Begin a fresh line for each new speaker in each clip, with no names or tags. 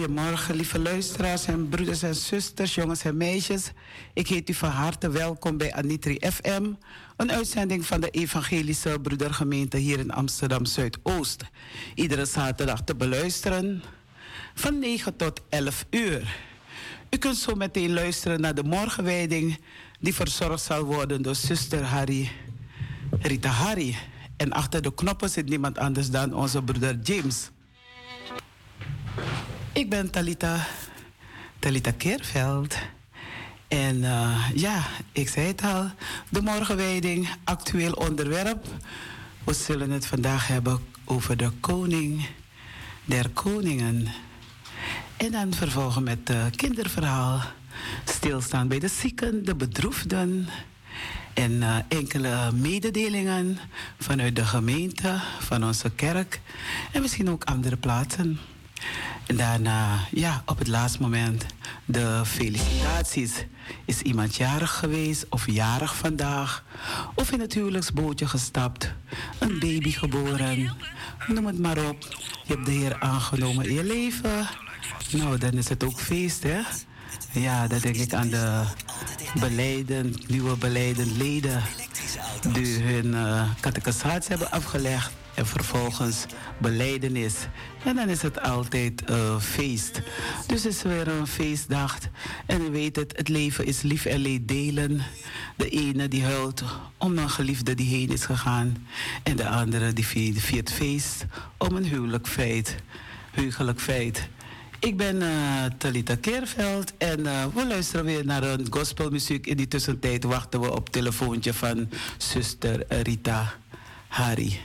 Goedemorgen, lieve luisteraars en broeders en zusters, jongens en meisjes. Ik heet u van harte welkom bij Anitri FM, een uitzending van de Evangelische Broedergemeente hier in Amsterdam Zuidoost. Iedere zaterdag te beluisteren van 9 tot 11 uur. U kunt zo meteen luisteren naar de morgenwijding, die verzorgd zal worden door zuster Harry, Rita Harry. En achter de knoppen zit niemand anders dan onze broeder James. Ik ben Talita, Talita Keerveld. En uh, ja, ik zei het al, de morgenwijding, actueel onderwerp. We zullen het vandaag hebben over de koning der koningen. En dan vervolgen met het kinderverhaal. Stilstaan bij de zieken, de bedroefden. En uh, enkele mededelingen vanuit de gemeente, van onze kerk. En misschien ook andere plaatsen. En daarna, ja, op het laatste moment de felicitaties. Is iemand jarig geweest of jarig vandaag? Of in het huwelijksbootje gestapt? Een baby geboren? Noem het maar op. Je hebt de Heer aangenomen in je leven. Nou, dan is het ook feest, hè? Ja, dan denk ik aan de beleiden, nieuwe beleidend leden die hun uh, hebben afgelegd en vervolgens beleidenis. En dan is het altijd uh, feest. Dus het is weer een feestdag. En u weet het, het leven is lief en leed delen. De ene die huilt om een geliefde die heen is gegaan. En de andere die viert feest om een huwelijk feit. Heugelijk feit. Ik ben uh, Talita Keerveld en uh, we luisteren weer naar een gospelmuziek. In die tussentijd wachten we op telefoontje van zuster Rita Hari.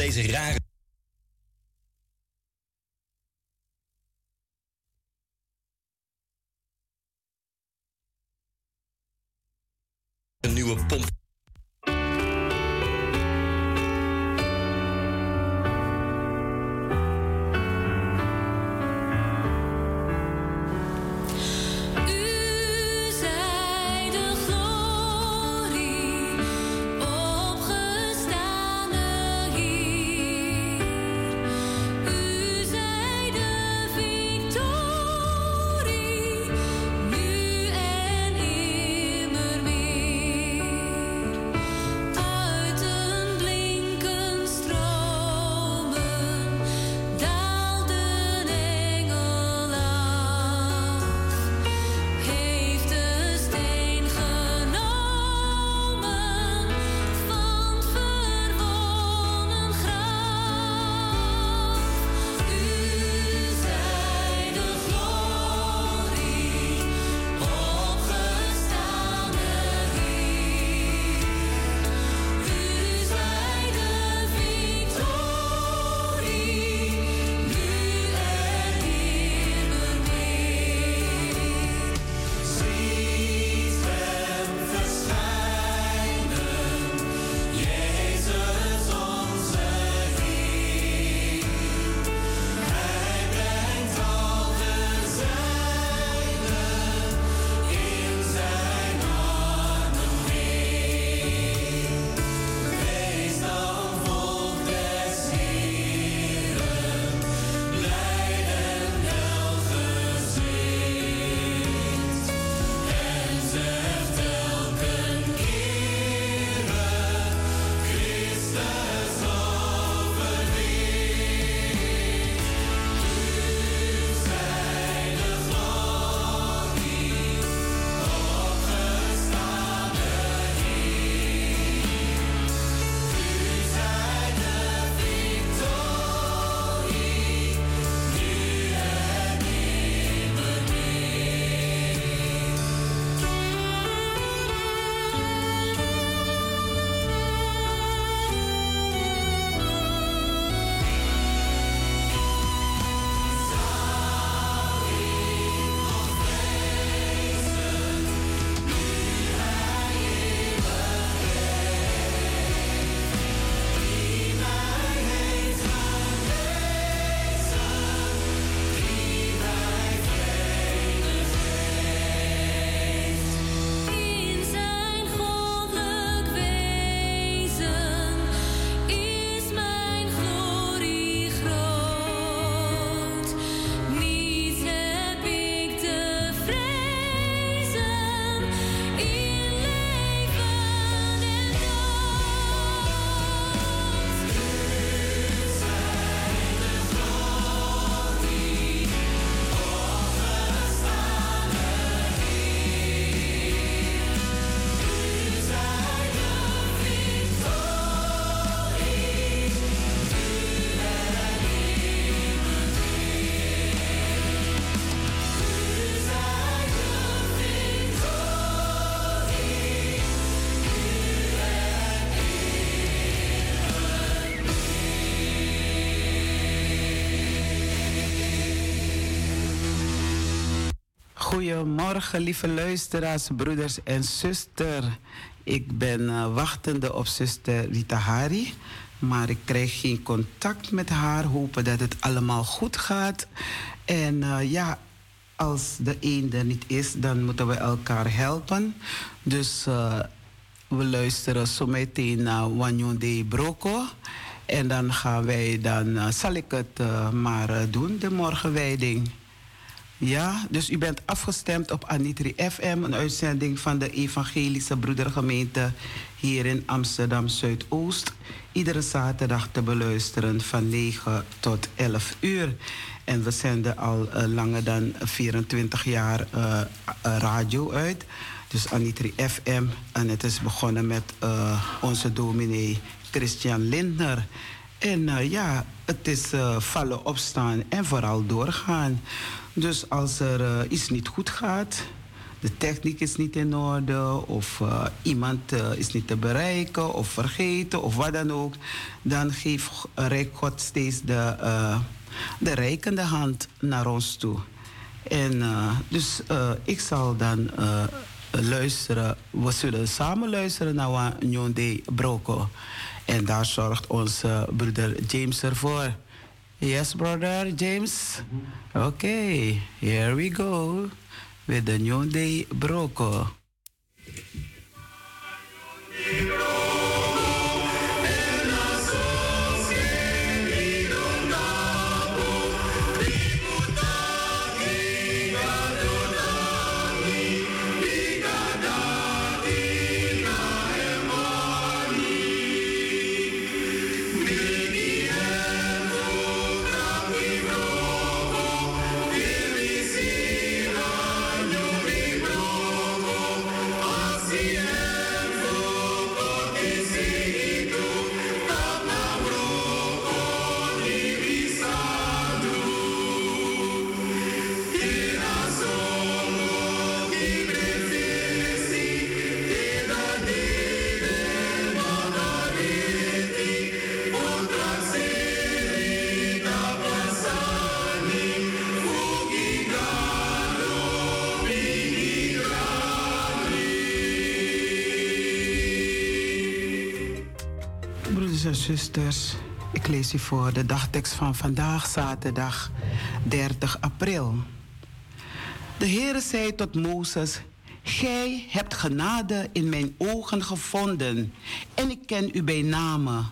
Deze rare
Goedemorgen, lieve luisteraars, broeders en zuster. Ik ben uh, wachtende op zuster Rita Hari, maar ik krijg geen contact met haar. Hopen dat het allemaal goed gaat. En uh, ja, als de een er niet is, dan moeten we elkaar helpen. Dus uh, we luisteren zo meteen naar Wanyon de Broco. En dan gaan wij dan, zal ik het maar doen, de morgenwijding. Ja, dus u bent afgestemd op Anitri FM, een uitzending van de Evangelische Broedergemeente hier in Amsterdam Zuidoost. Iedere zaterdag te beluisteren van 9 tot 11 uur. En we zenden al uh, langer dan 24 jaar uh, radio uit. Dus Anitri FM. En het is begonnen met onze dominee Christian Lindner. En ja, het is vallen, opstaan en vooral doorgaan. Dus als er uh, iets niet goed gaat, de techniek is niet in orde of uh, iemand uh, is niet te bereiken of vergeten of wat dan ook, dan geeft Rijk God steeds de, de reikende hand naar ons toe. En dus ik zal dan luisteren, we zullen samen luisteren naar Nyonde Broko. En daar zorgt onze broeder James ervoor. Yes, brother James? Okay, here we go with the New Day Broko. Zusters, ik lees u voor de dagtekst van vandaag, zaterdag 30 april. De Heere zei tot Mozes: Gij hebt genade in mijn ogen gevonden en ik ken u bij name.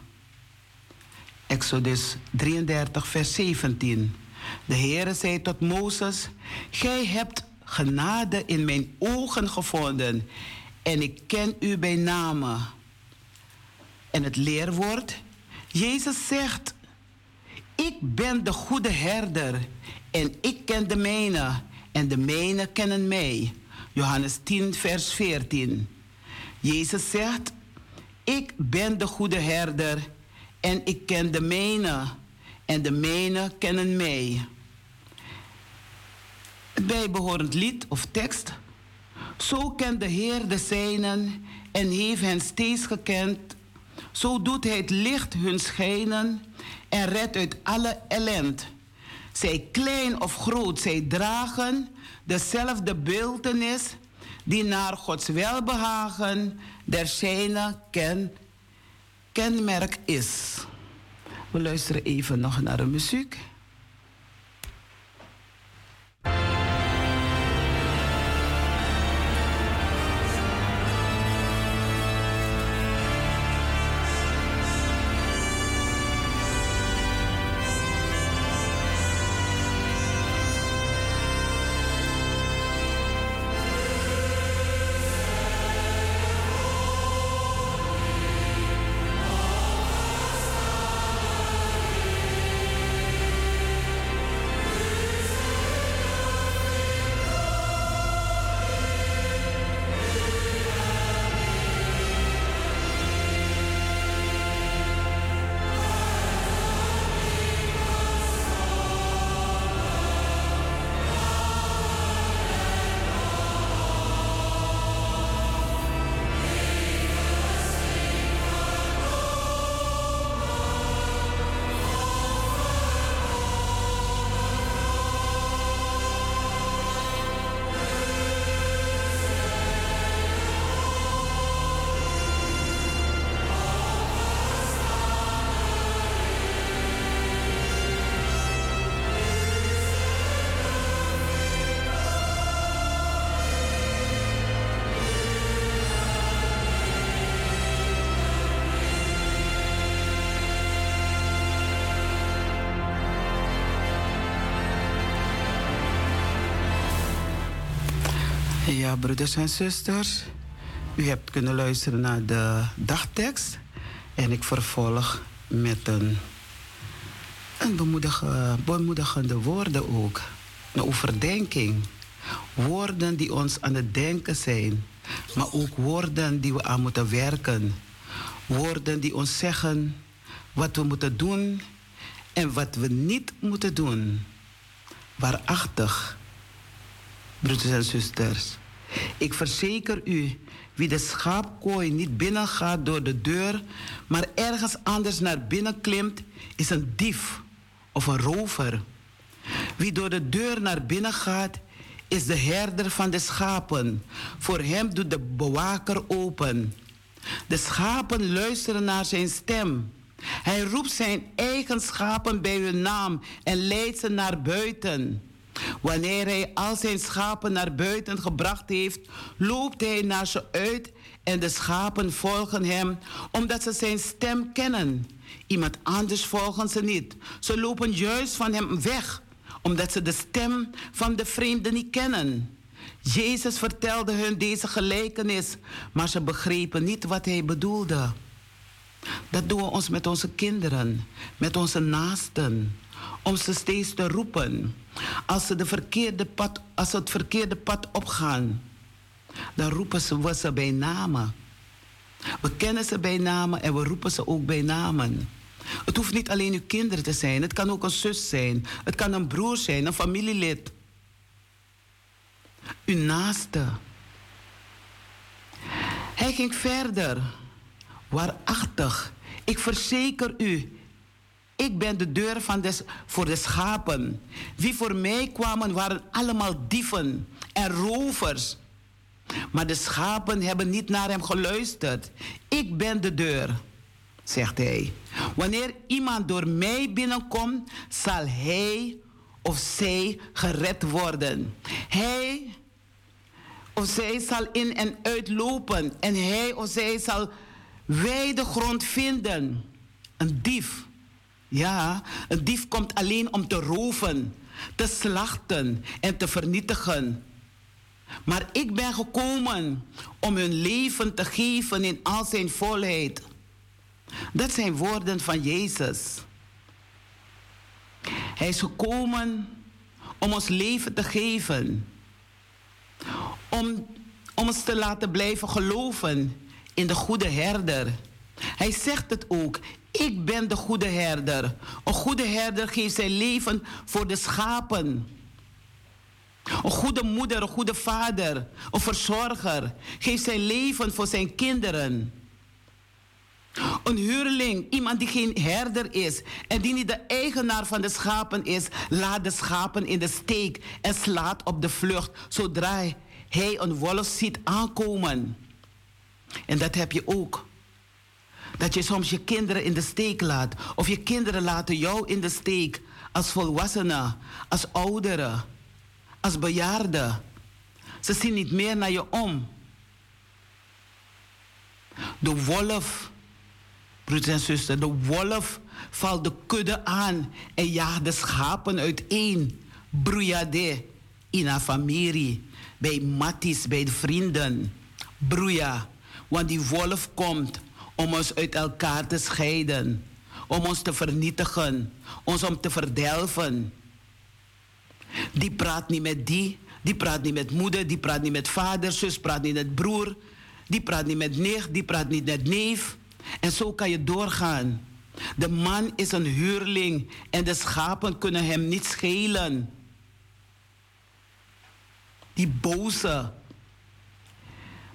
Exodus 33, vers 17. De Heere zei tot Mozes: Gij hebt genade in mijn ogen gevonden en ik ken u bij name. En het leerwoord Jezus zegt, ik ben de goede herder en ik ken de mijne en de mijne kennen mij. Johannes 10, vers 14. Jezus zegt, ik ben de goede herder en ik ken de mijne en de mijne kennen mij. Het bijbehorend lied of tekst. Zo kent de Heer de zijnen en heeft hen steeds gekend zo doet hij het licht hun schijnen en redt uit alle ellend. Zij klein of groot, zij dragen dezelfde beeltenis die naar Gods welbehagen der zijne ken, kenmerk is. We luisteren even nog naar de muziek. Ja, broeders en zusters, u hebt kunnen luisteren naar de dagtekst. En ik vervolg met een, een bemoedigende woorden ook. Een overdenking. Woorden die ons aan het denken zijn. Maar ook woorden die we aan moeten werken. Woorden die ons zeggen wat we moeten doen en wat we niet moeten doen. Waarachtig, broeders en zusters. Ik verzeker u, wie de schaapkooi niet binnengaat door de deur, maar ergens anders naar binnen klimt, is een dief of een rover. Wie door de deur naar binnen gaat, is de herder van de schapen. Voor hem doet de bewaker open. De schapen luisteren naar zijn stem. Hij roept zijn eigen schapen bij hun naam en leidt ze naar buiten. Wanneer hij al zijn schapen naar buiten gebracht heeft, loopt hij naar ze uit en de schapen volgen hem omdat ze zijn stem kennen. Iemand anders volgen ze niet. Ze lopen juist van hem weg omdat ze de stem van de vreemde niet kennen. Jezus vertelde hun deze gelijkenis, maar ze begrepen niet wat hij bedoelde. Dat doen we ons met onze kinderen, met onze naasten, om ze steeds te roepen. Als ze, de verkeerde pad, als ze het verkeerde pad opgaan, dan roepen ze, we ze bij namen. We kennen ze bij namen en we roepen ze ook bij namen. Het hoeft niet alleen uw kinderen te zijn. Het kan ook een zus zijn. Het kan een broer zijn, een familielid. Uw naaste. Hij ging verder. Waarachtig. Ik verzeker u. Ik ben de deur van des, voor de schapen. Wie voor mij kwamen waren allemaal dieven en rovers. Maar de schapen hebben niet naar hem geluisterd. Ik ben de deur zegt hij. Wanneer iemand door mij binnenkomt, zal hij of zij gered worden. Hij of zij zal in en uitlopen en hij of zij zal wijde grond vinden. Een dief. Ja, een dief komt alleen om te roven, te slachten en te vernietigen. Maar ik ben gekomen om hun leven te geven in al zijn volheid. Dat zijn woorden van Jezus. Hij is gekomen om ons leven te geven. Om, om ons te laten blijven geloven in de goede herder. Hij zegt het ook. Ik ben de goede herder. Een goede herder geeft zijn leven voor de schapen. Een goede moeder, een goede vader, een verzorger geeft zijn leven voor zijn kinderen. Een huurling, iemand die geen herder is en die niet de eigenaar van de schapen is, laat de schapen in de steek en slaat op de vlucht zodra hij een wolf ziet aankomen. En dat heb je ook. Dat je soms je kinderen in de steek laat. Of je kinderen laten jou in de steek. Als volwassenen, als ouderen, als bejaarden. Ze zien niet meer naar je om. De wolf broeders en zusters, de wolf valt de kudde aan en jaagt de schapen uiteen. Broeiade in haar familie, bij matties, bij de vrienden. Broeia, want die wolf komt om ons uit elkaar te scheiden, om ons te vernietigen, ons om te verdelven. Die praat niet met die, die praat niet met moeder, die praat niet met vader, zus praat niet met broer, die praat niet met nicht, die praat niet met neef. En zo kan je doorgaan. De man is een huurling en de schapen kunnen hem niet schelen. Die boze.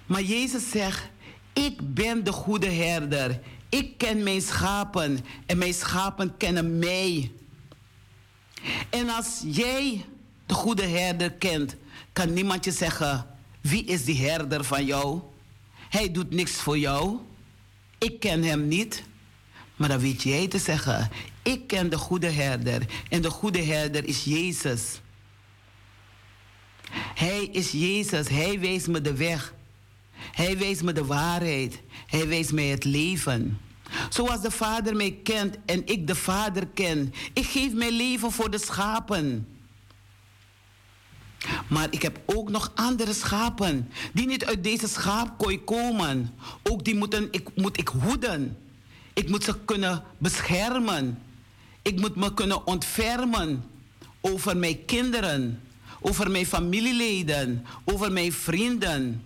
Maar Jezus zegt, ik ben de goede herder. Ik ken mijn schapen en mijn schapen kennen mij. En als jij de goede herder kent, kan niemand je zeggen, wie is die herder van jou? Hij doet niks voor jou. Ik ken hem niet, maar dan weet jij te zeggen. Ik ken de goede herder en de goede herder is Jezus. Hij is Jezus, hij wijst me de weg. Hij wijst me de waarheid. Hij wijst mij het leven. Zoals de Vader mij kent en ik de Vader ken. Ik geef mijn leven voor de schapen. Maar ik heb ook nog andere schapen die niet uit deze schaapkooi komen. Ook die moeten, ik, moet ik hoeden. Ik moet ze kunnen beschermen. Ik moet me kunnen ontfermen over mijn kinderen, over mijn familieleden, over mijn vrienden.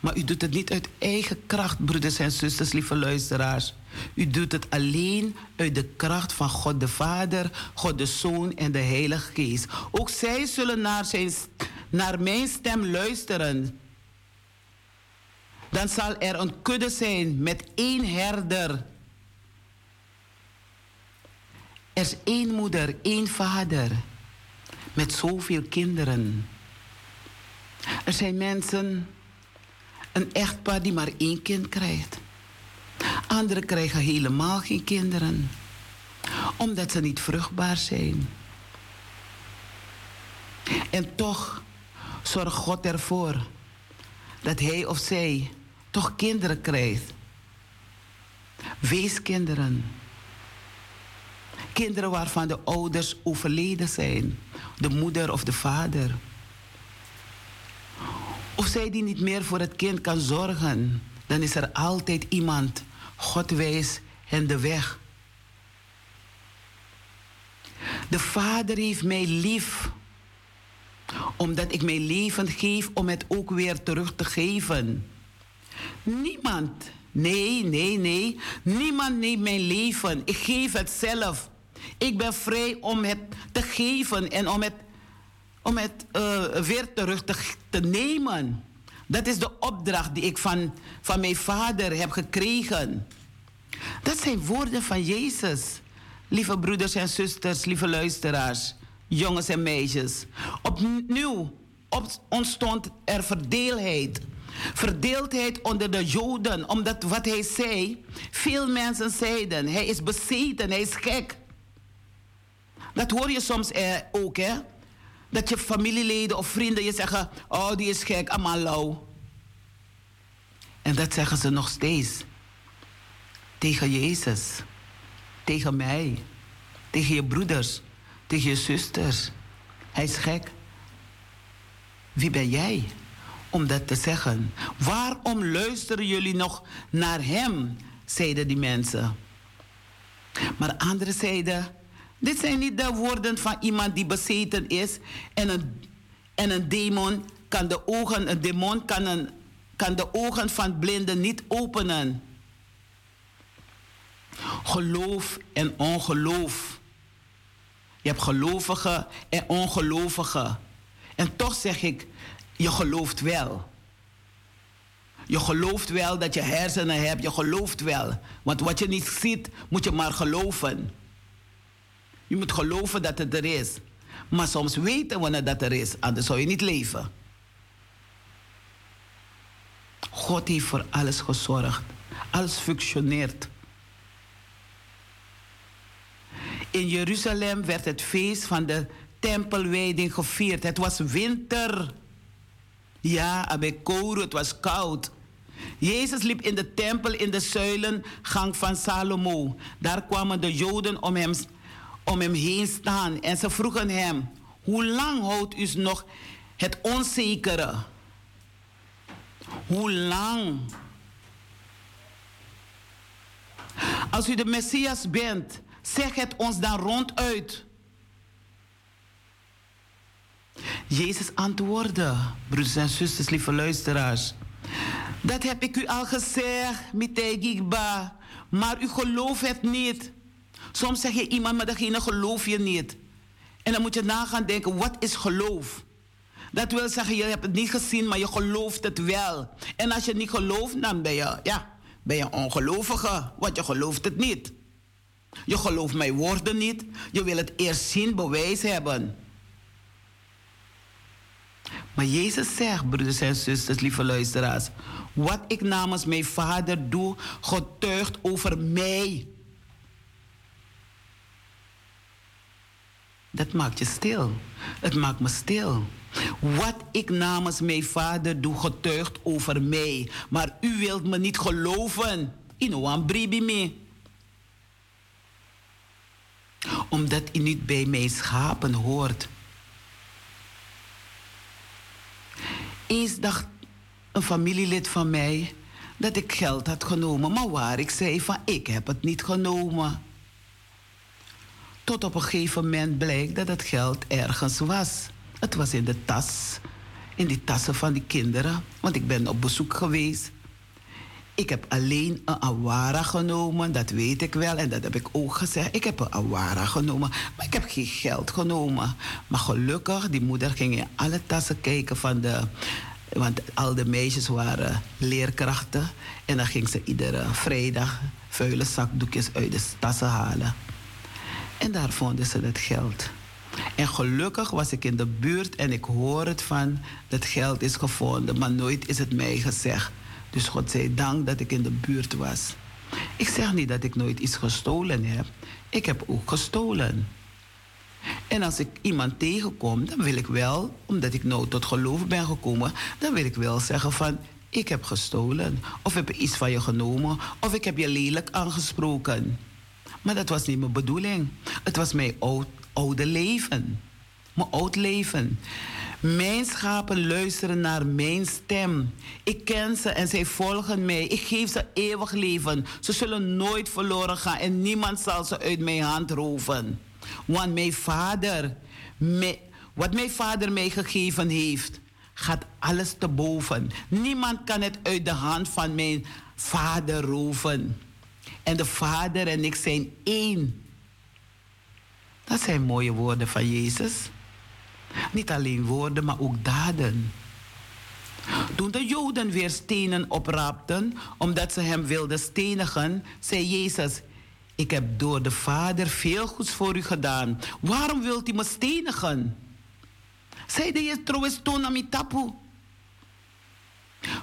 Maar u doet het niet uit eigen kracht, broeders en zusters, lieve luisteraars. U doet het alleen uit de kracht van God de Vader, God de Zoon en de Heilige Geest. Ook zij zullen naar zijn, naar mijn stem luisteren, dan zal er een kudde zijn met één herder. Er is één moeder, één vader met zoveel kinderen. Er zijn mensen, een echtpaar die maar één kind krijgt. Anderen krijgen helemaal geen kinderen, omdat ze niet vruchtbaar zijn. En toch zorgt God ervoor dat hij of zij toch kinderen krijgt. Weeskinderen. Kinderen waarvan de ouders overleden zijn, de moeder of de vader. Of zij die niet meer voor het kind kan zorgen, dan is er altijd iemand. God wijst hen de weg. De Vader heeft mij lief, omdat ik mijn leven geef om het ook weer terug te geven. Niemand, nee, nee, nee, niemand neemt mijn leven. Ik geef het zelf. Ik ben vrij om het te geven en om het, om het uh, weer terug te, te nemen. Dat is de opdracht die ik van, van mijn vader heb gekregen. Dat zijn woorden van Jezus. Lieve broeders en zusters, lieve luisteraars, jongens en meisjes. Opnieuw ontstond er verdeeldheid. Verdeeldheid onder de Joden, omdat wat hij zei, veel mensen zeiden: hij is bezeten, hij is gek. Dat hoor je soms eh, ook, hè? Dat je familieleden of vrienden je zeggen: Oh, die is gek, allemaal En dat zeggen ze nog steeds. Tegen Jezus. Tegen mij. Tegen je broeders. Tegen je zusters. Hij is gek. Wie ben jij om dat te zeggen? Waarom luisteren jullie nog naar hem? zeiden die mensen. Maar anderen zeiden dit zijn niet de woorden van iemand die bezeten is en een, en een demon kan de ogen, een demon kan, een, kan de ogen van blinden niet openen. Geloof en ongeloof. Je hebt gelovigen en ongelovigen. En toch zeg ik, je gelooft wel. Je gelooft wel dat je hersenen hebt, je gelooft wel. Want wat je niet ziet, moet je maar geloven. Je moet geloven dat het er is. Maar soms weten we dat er is, anders zou je niet leven. God heeft voor alles gezorgd. Alles functioneert. In Jeruzalem werd het feest van de tempelwijding gevierd. Het was winter. Ja, Abekoro, het was koud. Jezus liep in de tempel in de zuilengang van Salomo. Daar kwamen de Joden om hem om hem heen staan. En ze vroegen hem, hoe lang houdt u nog het onzekere? Hoe lang? Als u de Messias bent, zeg het ons dan ronduit. Jezus antwoordde, broeders en zusters, lieve luisteraars. Dat heb ik u al gezegd, Mitegigba, maar u gelooft het niet. Soms zeg je iemand, maar degene geloof je niet. En dan moet je nagaan denken, wat is geloof? Dat wil zeggen, je hebt het niet gezien, maar je gelooft het wel. En als je niet gelooft, dan ben je, ja, ben je ongelovige, want je gelooft het niet. Je gelooft mijn woorden niet. Je wil het eerst zien, bewijs hebben. Maar Jezus zegt, broeders en zusters, lieve luisteraars, wat ik namens mijn Vader doe, getuigt over mij. Dat maakt je stil. Het maakt me stil. Wat ik namens mijn vader doe, getuigt over mij. Maar u wilt me niet geloven. Inoan bribi me. Omdat u niet bij mijn schapen hoort. Eens dacht een familielid van mij dat ik geld had genomen, maar waar ik zei van ik heb het niet genomen. Tot op een gegeven moment blijkt dat het geld ergens was. Het was in de tas, in die tassen van die kinderen, want ik ben op bezoek geweest. Ik heb alleen een awara genomen, dat weet ik wel. En dat heb ik ook gezegd. Ik heb een awara genomen, maar ik heb geen geld genomen. Maar gelukkig, die moeder ging in alle tassen kijken van de... Want al de meisjes waren leerkrachten. En dan ging ze iedere vrijdag vuile zakdoekjes uit de tassen halen. En daar vonden ze het geld. En gelukkig was ik in de buurt en ik hoor het van dat geld is gevonden, maar nooit is het mij gezegd. Dus God zij dank dat ik in de buurt was. Ik zeg niet dat ik nooit iets gestolen heb. Ik heb ook gestolen. En als ik iemand tegenkom, dan wil ik wel, omdat ik nou tot geloof ben gekomen, dan wil ik wel zeggen van, ik heb gestolen. Of heb iets van je genomen. Of ik heb je lelijk aangesproken. Maar dat was niet mijn bedoeling. Het was mijn oud, oude leven. Mijn oud leven. Mijn schapen luisteren naar mijn stem. Ik ken ze en zij volgen mij. Ik geef ze eeuwig leven. Ze zullen nooit verloren gaan en niemand zal ze uit mijn hand roven. Want mijn vader, wat mijn vader mij gegeven heeft, gaat alles te boven. Niemand kan het uit de hand van mijn vader roven. En de vader en ik zijn één. Dat zijn mooie woorden van Jezus. Niet alleen woorden, maar ook daden. Toen de Joden weer stenen opraapten, omdat ze hem wilden stenigen, zei Jezus: Ik heb door de Vader veel goeds voor u gedaan. Waarom wilt u me stenigen? Zeide je trouwens tonamitapu.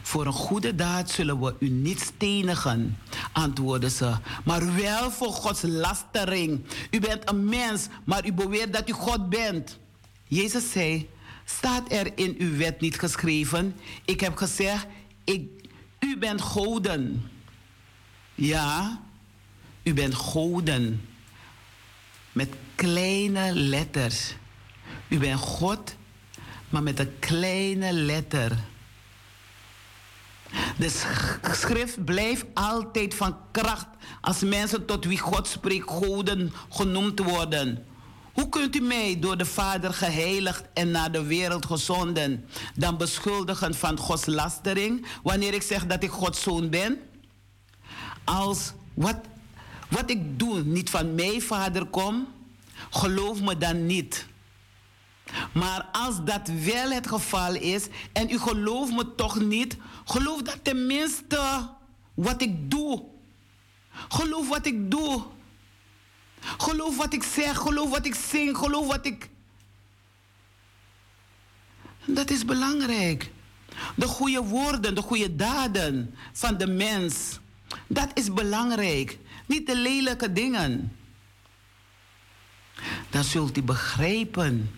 Voor een goede daad zullen we u niet stenigen, antwoordden ze, maar wel voor Gods lastering. U bent een mens, maar u beweert dat u God bent. Jezus zei: Staat er in uw wet niet geschreven? Ik heb gezegd: ik, U bent goden. Ja, u bent goden. Met kleine letters. U bent God, maar met een kleine letter. De schrift blijft altijd van kracht als mensen tot wie God spreekt goden genoemd worden. Hoe kunt u mij door de Vader geheiligd en naar de wereld gezonden dan beschuldigen van Gods lastering wanneer ik zeg dat ik Gods zoon ben? Als wat, wat ik doe niet van mijn Vader komt, geloof me dan niet. Maar als dat wel het geval is en u gelooft me toch niet, geloof dat tenminste wat ik doe. Geloof wat ik doe. Geloof wat ik zeg, geloof wat ik zing, geloof wat ik. Dat is belangrijk. De goede woorden, de goede daden van de mens. Dat is belangrijk. Niet de lelijke dingen. Dan zult u begrijpen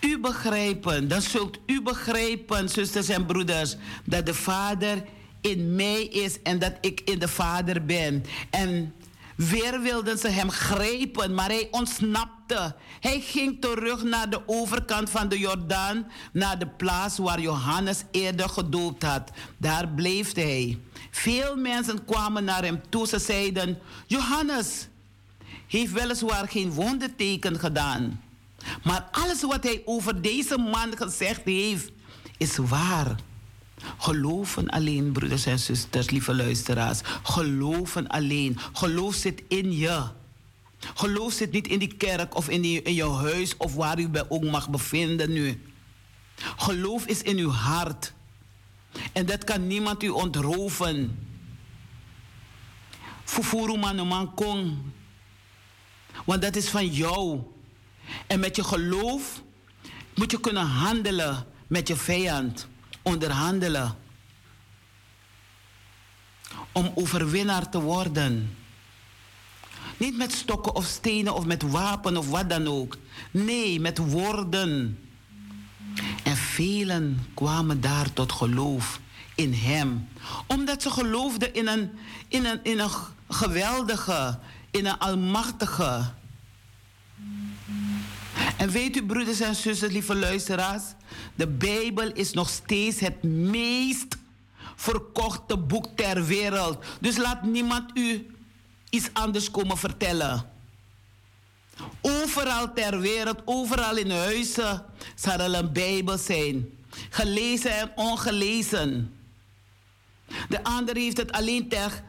u begrijpen, dan zult u begrijpen, zusters en broeders, dat de Vader in mij is en dat ik in de Vader ben. En weer wilden ze hem grijpen, maar hij ontsnapte. Hij ging terug naar de overkant van de Jordaan, naar de plaats waar Johannes eerder gedoopt had. Daar bleef hij. Veel mensen kwamen naar hem toe. Ze zeiden: Johannes heeft weliswaar geen wondenteken gedaan. Maar alles wat hij over deze man gezegd heeft, is waar. Geloven alleen, broeders en zusters, lieve luisteraars. Geloven alleen. Geloof zit in je. Geloof zit niet in die kerk of in, in je huis of waar u ook mag bevinden nu. Geloof is in uw hart. En dat kan niemand u ontroven. Fufuru man kong. Want dat is van jou. En met je geloof moet je kunnen handelen met je vijand, onderhandelen. Om overwinnaar te worden. Niet met stokken of stenen of met wapen of wat dan ook. Nee, met woorden. En velen kwamen daar tot geloof in Hem. Omdat ze geloofden in een, in een, in een geweldige, in een almachtige, en weet u, broeders en zusters, lieve luisteraars, de Bijbel is nog steeds het meest verkochte boek ter wereld. Dus laat niemand u iets anders komen vertellen. Overal ter wereld, overal in huizen, zal er een Bijbel zijn. Gelezen en ongelezen. De ander heeft het alleen tegen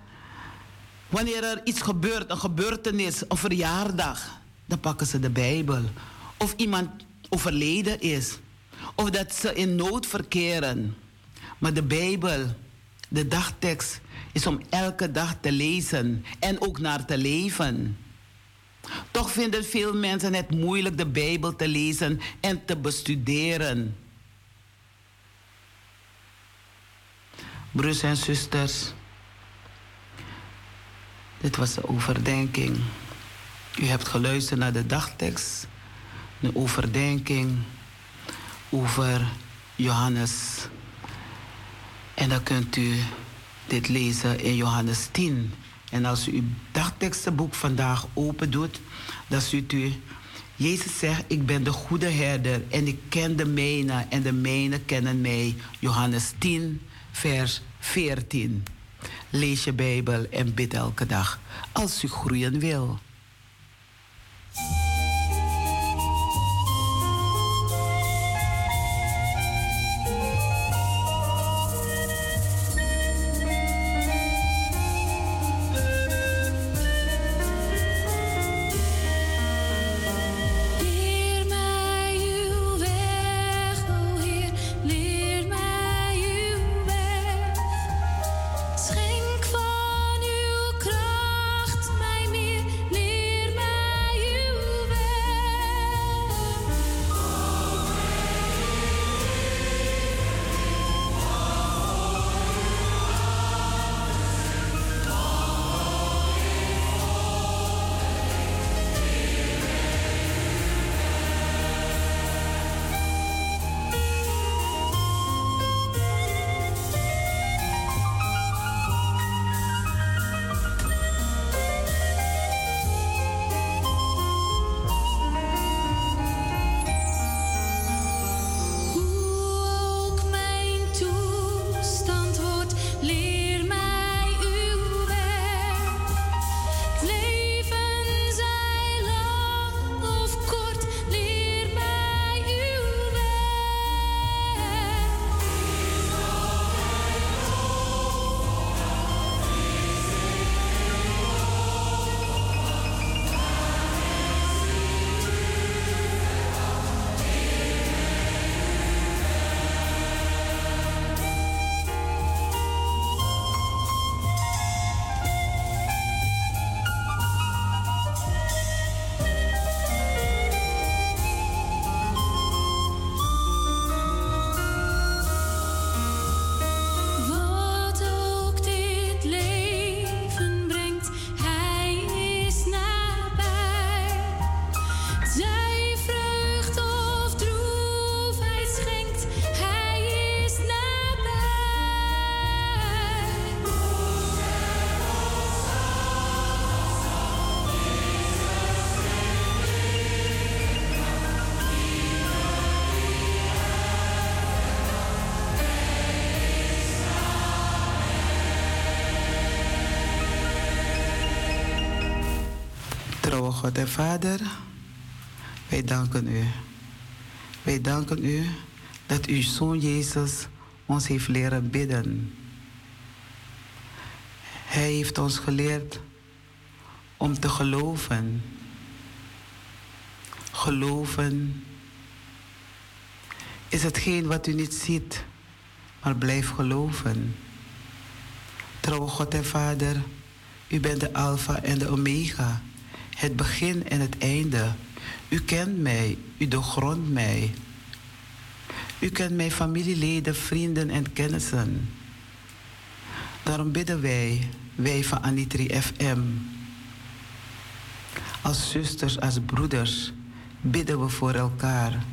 wanneer er iets gebeurt, een gebeurtenis, een verjaardag. Dan pakken ze de Bijbel. Of iemand overleden is. Of dat ze in nood verkeren. Maar de Bijbel, de dagtekst, is om elke dag te lezen en ook naar te leven. Toch vinden veel mensen het moeilijk de Bijbel te lezen en te bestuderen. Broers en zusters, dit was de overdenking. U hebt geluisterd naar de dagtekst, de overdenking over Johannes. En dan kunt u dit lezen in Johannes 10. En als u uw dagtekstenboek vandaag open doet, dan ziet u, Jezus zegt, ik ben de goede herder en ik ken de mijnen en de mijnen kennen mij. Johannes 10, vers 14. Lees je Bijbel en bid elke dag als u groeien wil. God en Vader, wij danken u. Wij danken u dat uw Zoon Jezus ons heeft leren bidden. Hij heeft ons geleerd om te geloven. Geloven is hetgeen wat u niet ziet, maar blijf geloven. Trouw God en Vader, u bent de Alpha en de Omega het begin en het einde. U kent mij, u doorgrondt mij. U kent mijn familieleden, vrienden en kennissen. Daarom bidden wij, wij van Anitri FM. Als zusters, als broeders, bidden we voor elkaar.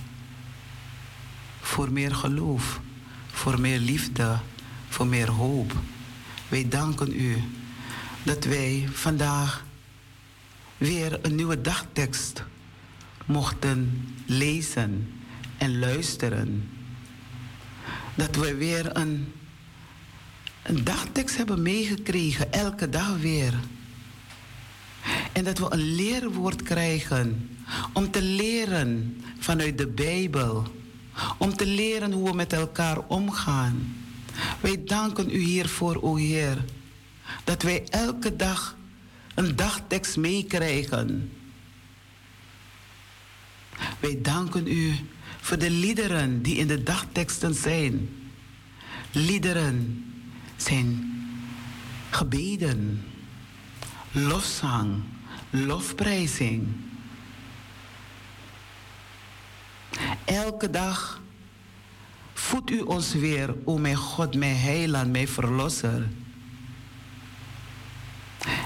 Voor meer geloof, voor meer liefde, voor meer hoop. Wij danken u dat wij vandaag weer een nieuwe dagtekst mochten lezen en luisteren. Dat we weer een, een dagtekst hebben meegekregen, elke dag weer. En dat we een leerwoord krijgen om te leren vanuit de Bijbel. Om te leren hoe we met elkaar omgaan. Wij danken u hiervoor, o Heer, dat wij elke dag een dagtekst meekrijgen. Wij danken u voor de liederen die in de dagteksten zijn. Liederen zijn gebeden, lofzang, lofprijzing. Elke dag voedt u ons weer, o mijn God, mijn heiland, mijn verlosser.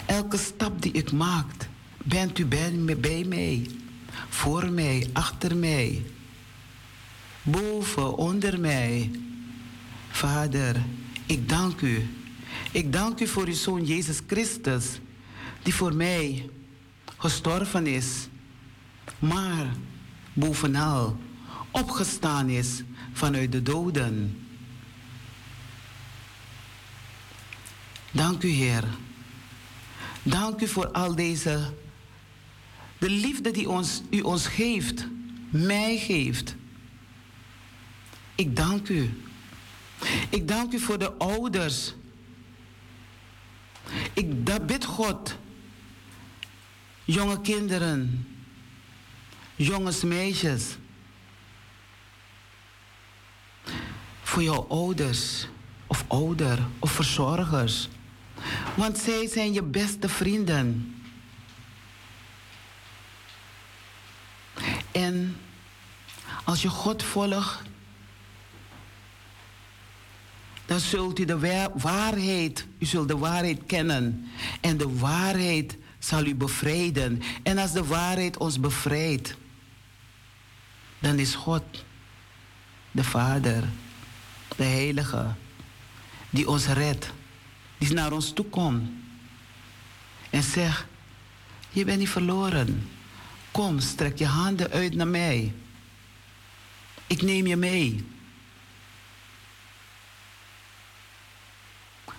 Elke stap die ik maak, bent u bij, bij mij, voor mij, achter mij, boven, onder mij. Vader, ik dank u. Ik dank u voor uw Zoon Jezus Christus, die voor mij gestorven is, maar bovenal opgestaan is vanuit de doden. Dank u, Heer. Dank u voor al deze, de liefde die ons, u ons geeft, mij geeft. Ik dank u. Ik dank u voor de ouders. Ik bid God, jonge kinderen, jongens, meisjes, voor jouw ouders of ouder of verzorgers. Want zij zijn je beste vrienden. En als je God volgt, dan zult u de waarheid, u zult de waarheid kennen. En de waarheid zal u bevrijden. En als de waarheid ons bevrijdt, dan is God, de Vader, de Heilige, die ons redt, die naar ons toe komt en zegt, je bent niet verloren. Kom, strek je handen uit naar mij. Ik neem je mee.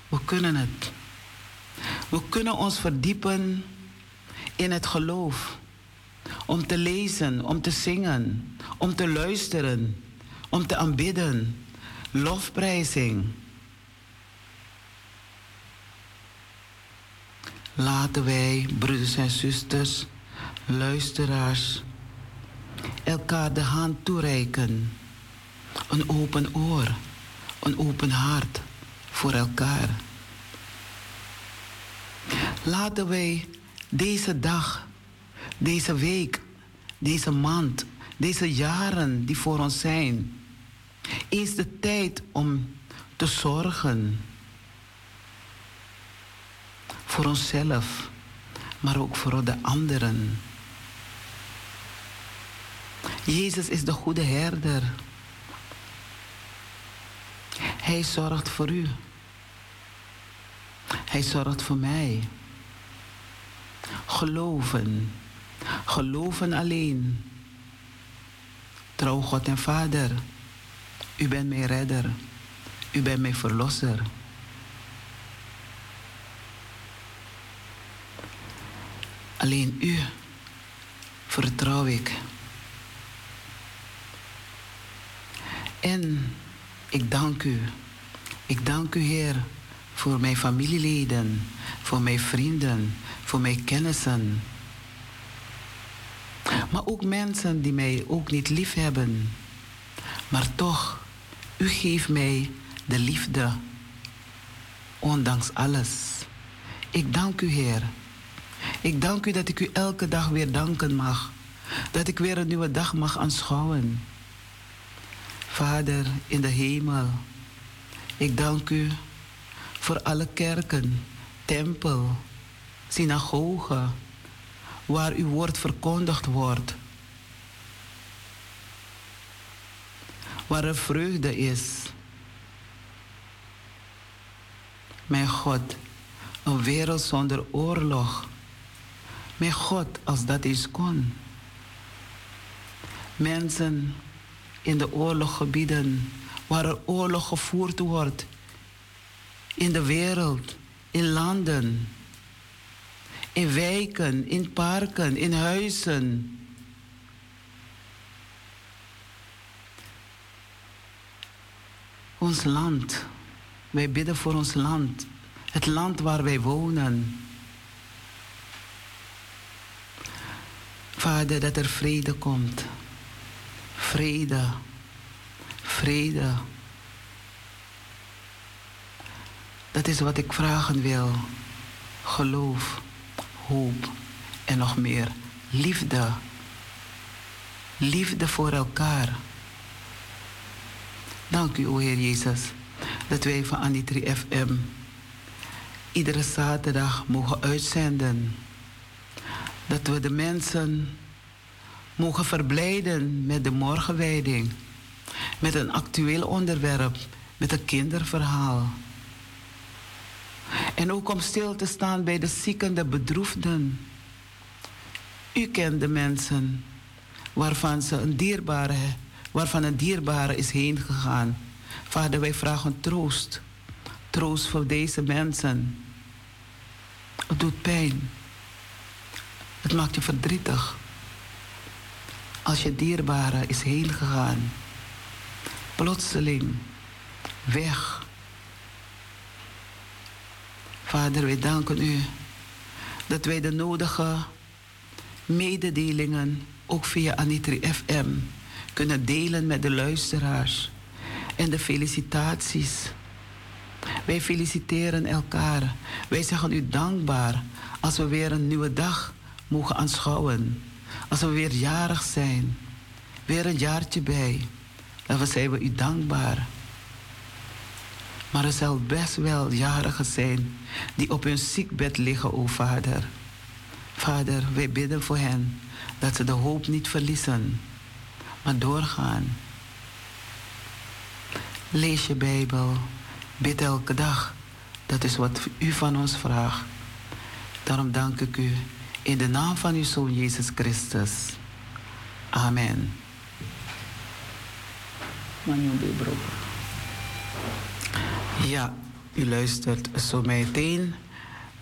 We kunnen het. We kunnen ons verdiepen in het geloof. Om te lezen, om te zingen, om te luisteren, om te aanbidden. Lofprijzing. Laten wij, broeders en zusters, luisteraars, elkaar de hand toereiken. Een open oor, een open hart voor elkaar. Laten wij deze dag, deze week, deze maand, deze jaren die voor ons zijn, eens de tijd om te zorgen voor onszelf, maar ook voor de anderen. Jezus is de goede herder. Hij zorgt voor u. Hij zorgt voor mij. Geloven. Geloven alleen. Trouw God en Vader. U bent mijn redder. U bent mijn verlosser. Alleen u vertrouw ik. En ik dank u. Ik dank u, Heer, voor mijn familieleden, voor mijn vrienden, voor mijn kennissen. Maar ook mensen die mij ook niet lief hebben. Maar toch, u geeft mij de liefde, ondanks alles. Ik dank u, Heer. Ik dank u dat ik u elke dag weer danken mag. Dat ik weer een nieuwe dag mag aanschouwen. Vader in de hemel, ik dank u voor alle kerken, tempel, synagoge, waar uw woord verkondigd wordt. Waar er vreugde is. Mijn God, een wereld zonder oorlog. Mijn God, als dat eens kon. Mensen in de oorloggebieden waar er oorlog gevoerd wordt. In de wereld, in landen, in wijken, in parken, in huizen. Ons land Wij bidden voor ons land, het land waar wij wonen. Vader, dat er vrede komt. Vrede. Vrede. Dat is wat ik vragen wil. Geloof, hoop en nog meer. Liefde. Liefde voor elkaar. Dank u, o Heer Jezus, dat wij van Anitri FM iedere zaterdag mogen uitzenden. Dat we de mensen mogen verblijden met de morgenwijding. Met een actueel onderwerp, met een kinderverhaal. En ook om stil te staan bij de zieken, de bedroefden. U kent de mensen waarvan, ze een dierbare, waarvan een dierbare is heen gegaan. Vader, wij vragen troost. Troost voor deze mensen. Het doet pijn. Het maakt je verdrietig. Als je dierbare is heen gegaan. Plotseling. Weg. Vader, wij danken u dat wij de nodige mededelingen ook via Anitri FM kunnen delen met de luisteraars. En de felicitaties. Wij feliciteren elkaar. Wij zeggen u dankbaar als we weer een nieuwe dag mogen aanschouwen. Als we weer jarig zijn. Weer een jaartje bij. Dan zijn we u dankbaar. Maar er zal best wel jarigen zijn die op hun ziekbed liggen, o Vader. Vader, wij bidden voor hen dat ze de hoop niet verliezen, maar doorgaan. Lees je Bijbel, bid elke dag. Dat is wat u van ons vraagt. Daarom dank ik u in de naam van uw Zoon Jezus Christus. Amen. Ja, u luistert zo meteen.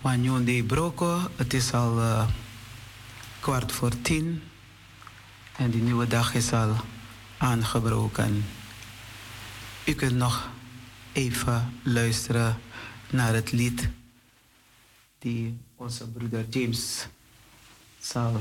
Wanneer de Broko, het is al uh, kwart voor tien. En die nieuwe dag is al aangebroken. U kunt nog even luisteren naar het lied die onze broeder James zal.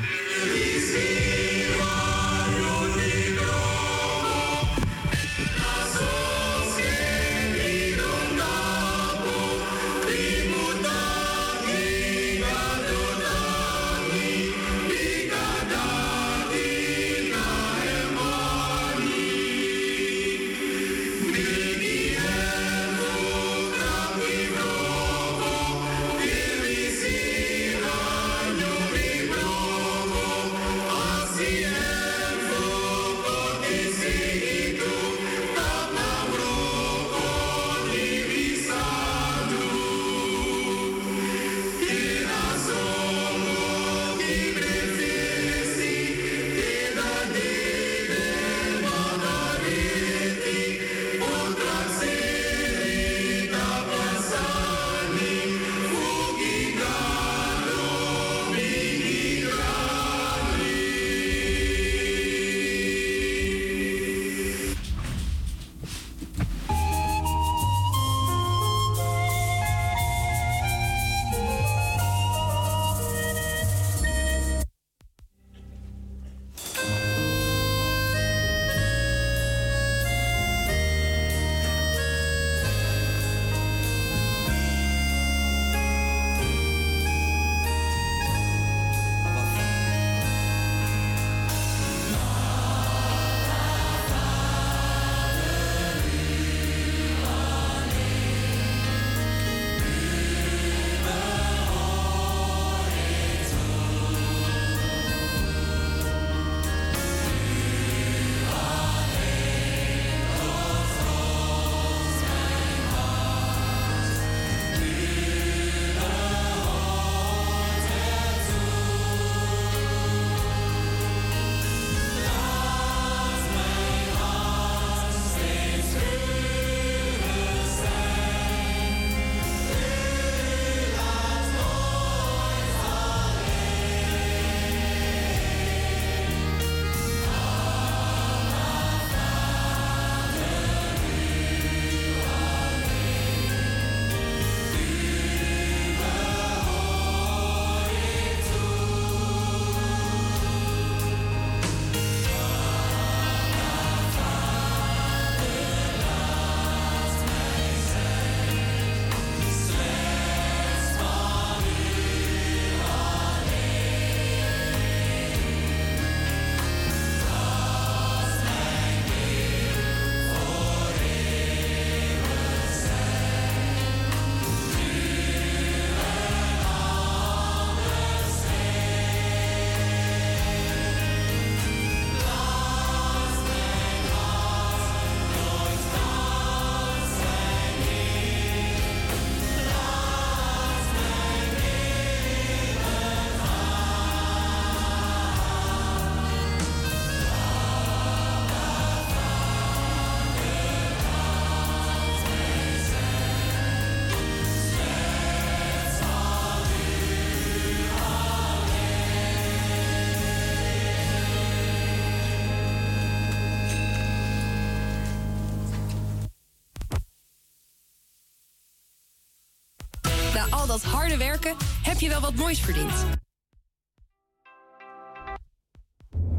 Harde werken heb je wel wat moois verdiend.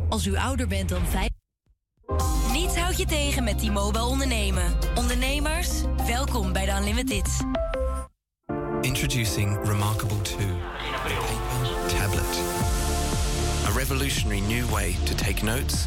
Als u ouder bent dan 5.
Niets houdt je tegen met T-Mobile ondernemen. Ondernemers, welkom bij de Unlimited.
Introducing Remarkable 2 Paper Tablet. A revolutionary new way to take notes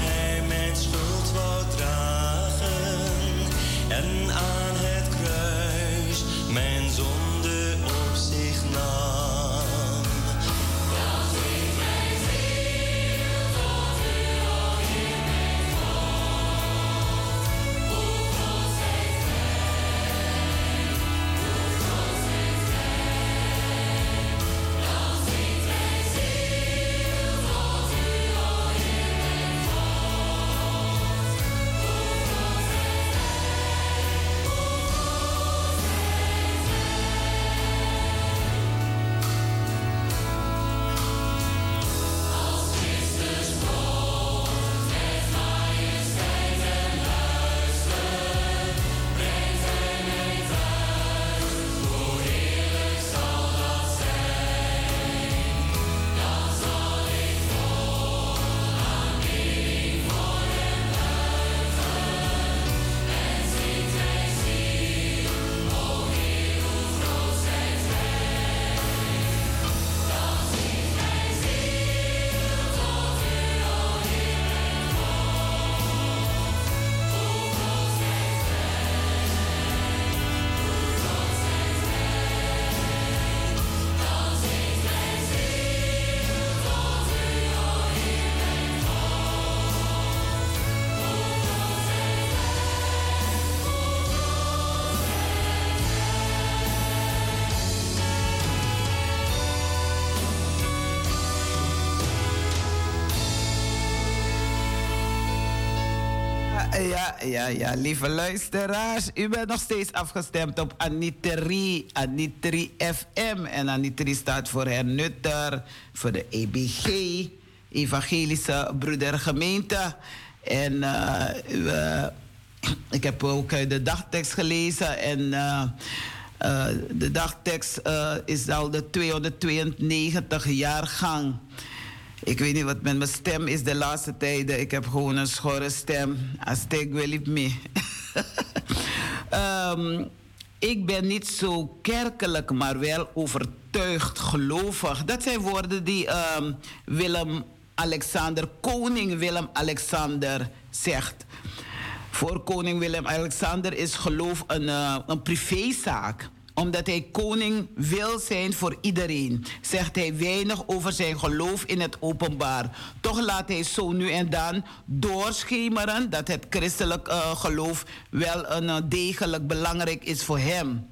ja, ja, lieve luisteraars. U bent nog steeds afgestemd op Anitri, Anitri FM. En Anitri staat voor Hernutter, voor de EBG, Evangelische Broedergemeente. En uh, ik heb ook de dagtekst gelezen en... Uh, de dagtekst is al de 292 jaargang. Ik weet niet wat met mijn stem is de laatste tijden. Ik heb gewoon een schorre stem. Aztek wil me. Ehm, ik ben niet zo kerkelijk, maar wel overtuigd gelovig. Dat zijn woorden die ehm, Willem Alexander, koning Willem Alexander, zegt. Voor koning Willem-Alexander is geloof een, uh, een privézaak omdat hij koning wil zijn voor iedereen, zegt hij weinig over zijn geloof in het openbaar. Toch laat hij zo nu en dan doorschemeren dat het christelijk uh, geloof wel een uh, degelijk belangrijk is voor hem.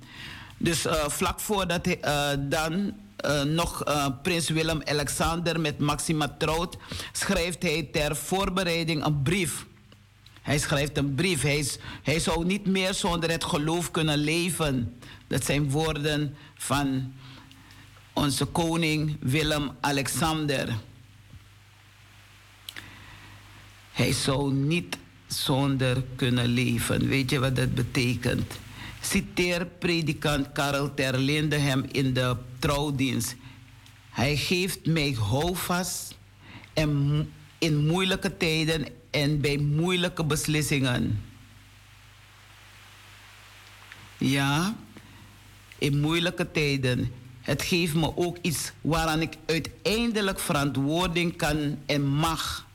Dus uh, vlak voordat hij dan nog prins Willem-Alexander met Maxima trouwt, schrijft hij ter voorbereiding een brief hij schrijft een brief. Hij, hij zou niet meer zonder het geloof kunnen leven. Dat zijn woorden van onze koning Willem-Alexander. Hij zou niet zonder kunnen leven. Weet je wat dat betekent? Citeer predikant Karel Terlinde hem in de trouwdienst. Hij geeft mij houvast en in moeilijke tijden en bij moeilijke beslissingen. Ja, in moeilijke tijden. Het geeft me ook iets waaraan ik uiteindelijk verantwoording kan en mag.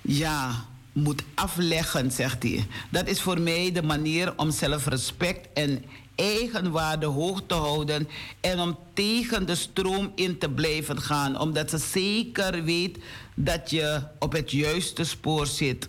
Ja, moet afleggen, zegt hij. Dat is voor mij de manier om zelfrespect en eigenwaarde hoog te houden en om tegen de stroom in te blijven gaan, omdat ze zeker weet dat je op het juiste spoor zit.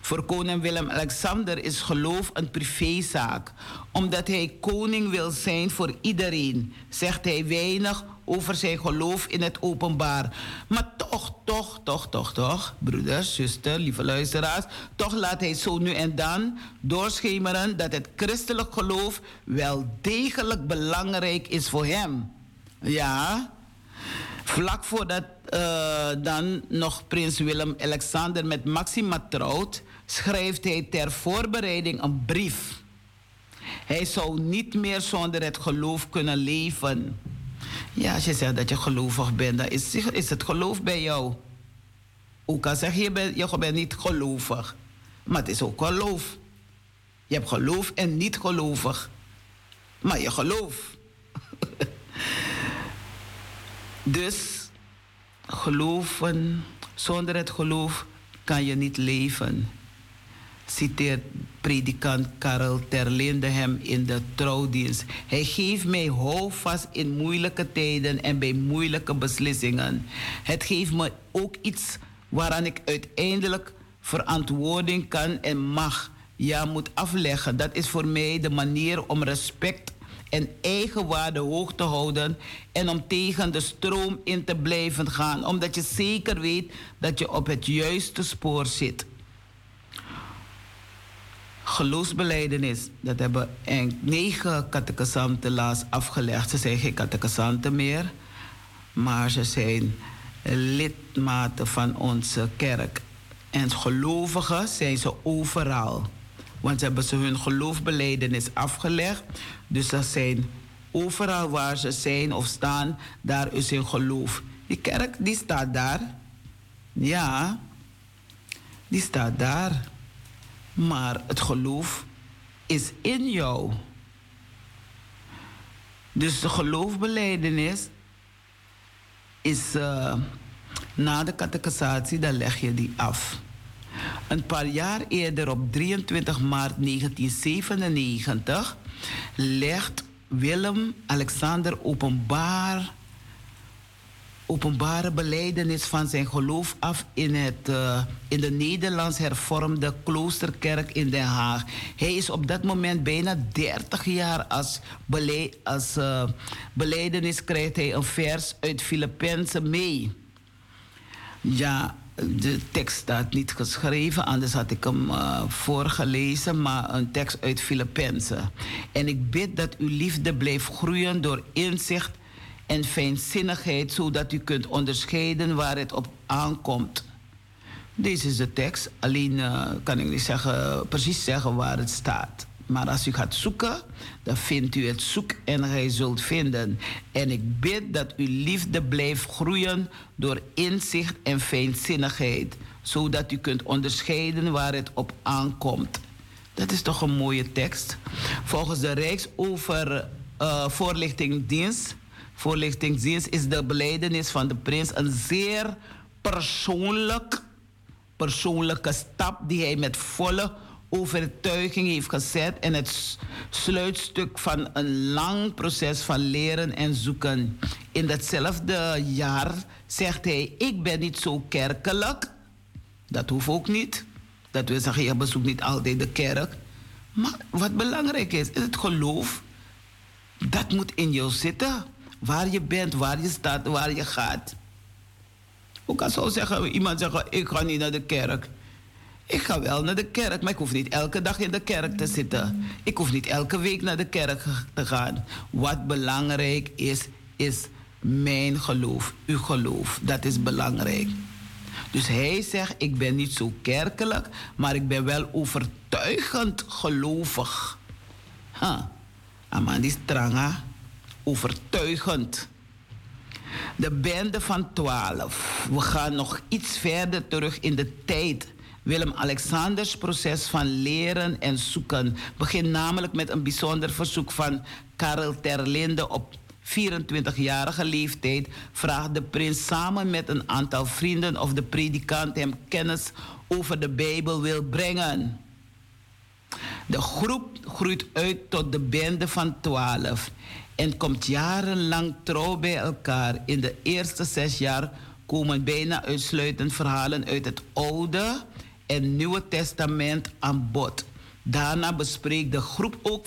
Voor koning Willem-Alexander is geloof een privézaak. Omdat hij koning wil zijn voor iedereen, zegt hij weinig over zijn geloof in het openbaar. Maar toch, toch, toch, toch, toch, broeders, zuster, lieve luisteraars, toch laat hij zo nu en dan doorschemeren dat het christelijk geloof wel degelijk belangrijk is voor hem. Ja, vlak voordat uh, dan nog prins Willem-Alexander met Maxima trouwt, schrijft hij ter voorbereiding een brief. Hij zou niet meer zonder het geloof kunnen leven. Ja, als je zegt dat je gelovig bent, dan is, is het geloof bij jou. Ook al zeg je, je bent, je niet gelovig. Maar het is ook geloof. Je hebt geloof en niet gelovig. Maar je geloof. dus geloven, zonder het geloof kan je niet leven. Citeert predikant Karel Terlinde hem in de trouwdienst. Hij geeft mij houvast in moeilijke tijden en bij moeilijke beslissingen. Het geeft me ook iets waaraan ik uiteindelijk verantwoording kan en mag, ja, moet afleggen. Dat is voor mij de manier om respect en eigenwaarde hoog te houden en om tegen de stroom in te blijven gaan, omdat je zeker weet dat je op het juiste spoor zit. Geloofsbeleidenis, dat hebben negen catechisanten laatst afgelegd. Ze zijn geen catechisanten meer, maar ze zijn lidmaten van onze kerk. En gelovigen zijn ze overal. Want ze hebben ze hun geloofbeleidenis afgelegd. Dus dat zijn overal waar ze zijn of staan, daar is hun geloof. Die kerk, die staat daar. Ja, die staat daar. Maar het geloof is in jou. Dus de geloofbeleidenis is uh, na de catechisatie, dan leg je die af. Een paar jaar eerder, op 23 maart 1997, legt Willem Alexander openbaar, openbare beleidenis van zijn geloof af in, het, uh, in de Nederlands hervormde kloosterkerk in Den Haag. Hij is op dat moment bijna 30 jaar als, beleid, als uh, beleidenis krijgt hij een vers uit Filippenzen mee. Ja, de tekst staat niet geschreven, anders had ik hem uh, voorgelezen, maar een tekst uit Filippenzen. En ik bid dat uw liefde blijft groeien door inzicht en fijnzinnigheid, zodat u kunt onderscheiden waar het op aankomt. Deze is de tekst, alleen uh, kan ik niet zeggen, precies zeggen waar het staat. Maar als u gaat zoeken, dan vindt u het zoek en gij zult vinden. En ik bid dat uw liefde blijft groeien door inzicht en fijnzinnigheid, zodat u kunt onderscheiden waar het op aankomt. Dat is toch een mooie tekst. Volgens de Rijksovervoorlichtingsdienst uh, voorlichtingsdienst is de beleidenis van de prins een zeer persoonlijk, persoonlijke stap die hij met volle overtuiging heeft gezet en het sluitstuk van een lang proces van leren en zoeken. In datzelfde jaar zegt hij: Ik ben niet zo kerkelijk. Dat hoeft ook niet. Dat wil zeggen, je bezoekt niet altijd de kerk. Maar wat belangrijk is, is het geloof. Dat moet in jou zitten. Waar je bent, waar je staat, waar je gaat. Hoe kan zo zeggen, iemand zeggen, ik ga niet naar de kerk. Ik ga wel naar de kerk, maar ik hoef niet elke dag in de kerk te zitten. Ik hoef niet elke week naar de kerk te gaan. Wat belangrijk is, is mijn geloof, uw geloof. Dat is belangrijk. Dus hij zegt, ik ben niet zo kerkelijk, maar ik ben wel overtuigend gelovig. Huh. Amandi Stranga, overtuigend. De bende van twaalf. We gaan nog iets verder terug in de tijd. Willem-Alexanders proces van leren en zoeken begint namelijk met een bijzonder verzoek van Karel Terlinde op 24-jarige leeftijd vraagt de prins samen met een aantal vrienden of de predikant hem kennis over de Bijbel wil brengen. De groep groeit uit tot de bende van twaalf en komt jarenlang trouw bij elkaar. In de eerste zes jaar komen bijna uitsluitend verhalen uit het Oude en Nieuwe Testament aan bod. Daarna bespreekt de groep ook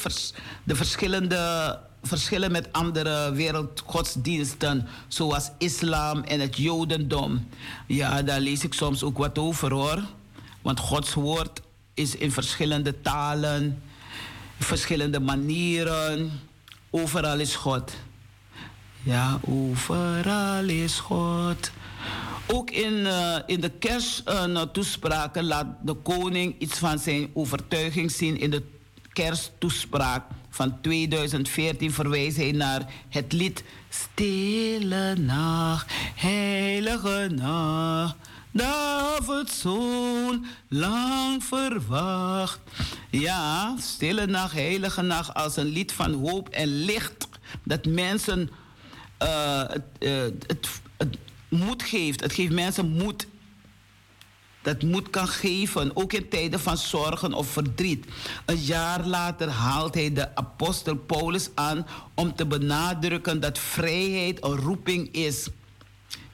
de verschillende verschillen met andere wereldgodsdiensten, zoals islam en het jodendom. Ja, daar lees ik soms ook wat over hoor. Want Gods woord is in verschillende talen, verschillende manieren. Overal is God. Ja, overal is God. Ook in, uh, in de kersttoespraken uh, laat de koning iets van zijn overtuiging zien in de kersttoespraak van 2014 verwijst hij naar het lied Stille Nacht, Heilige Nacht. David zoon, lang verwacht. Ja, stille nacht, heilige nacht, als een lied van hoop en licht. Dat mensen uh, het moed geeft. Het geeft mensen moed dat moed kan geven, ook in tijden van zorgen of verdriet. Een jaar later haalt hij de apostel Paulus aan om te benadrukken dat vrijheid een roeping is.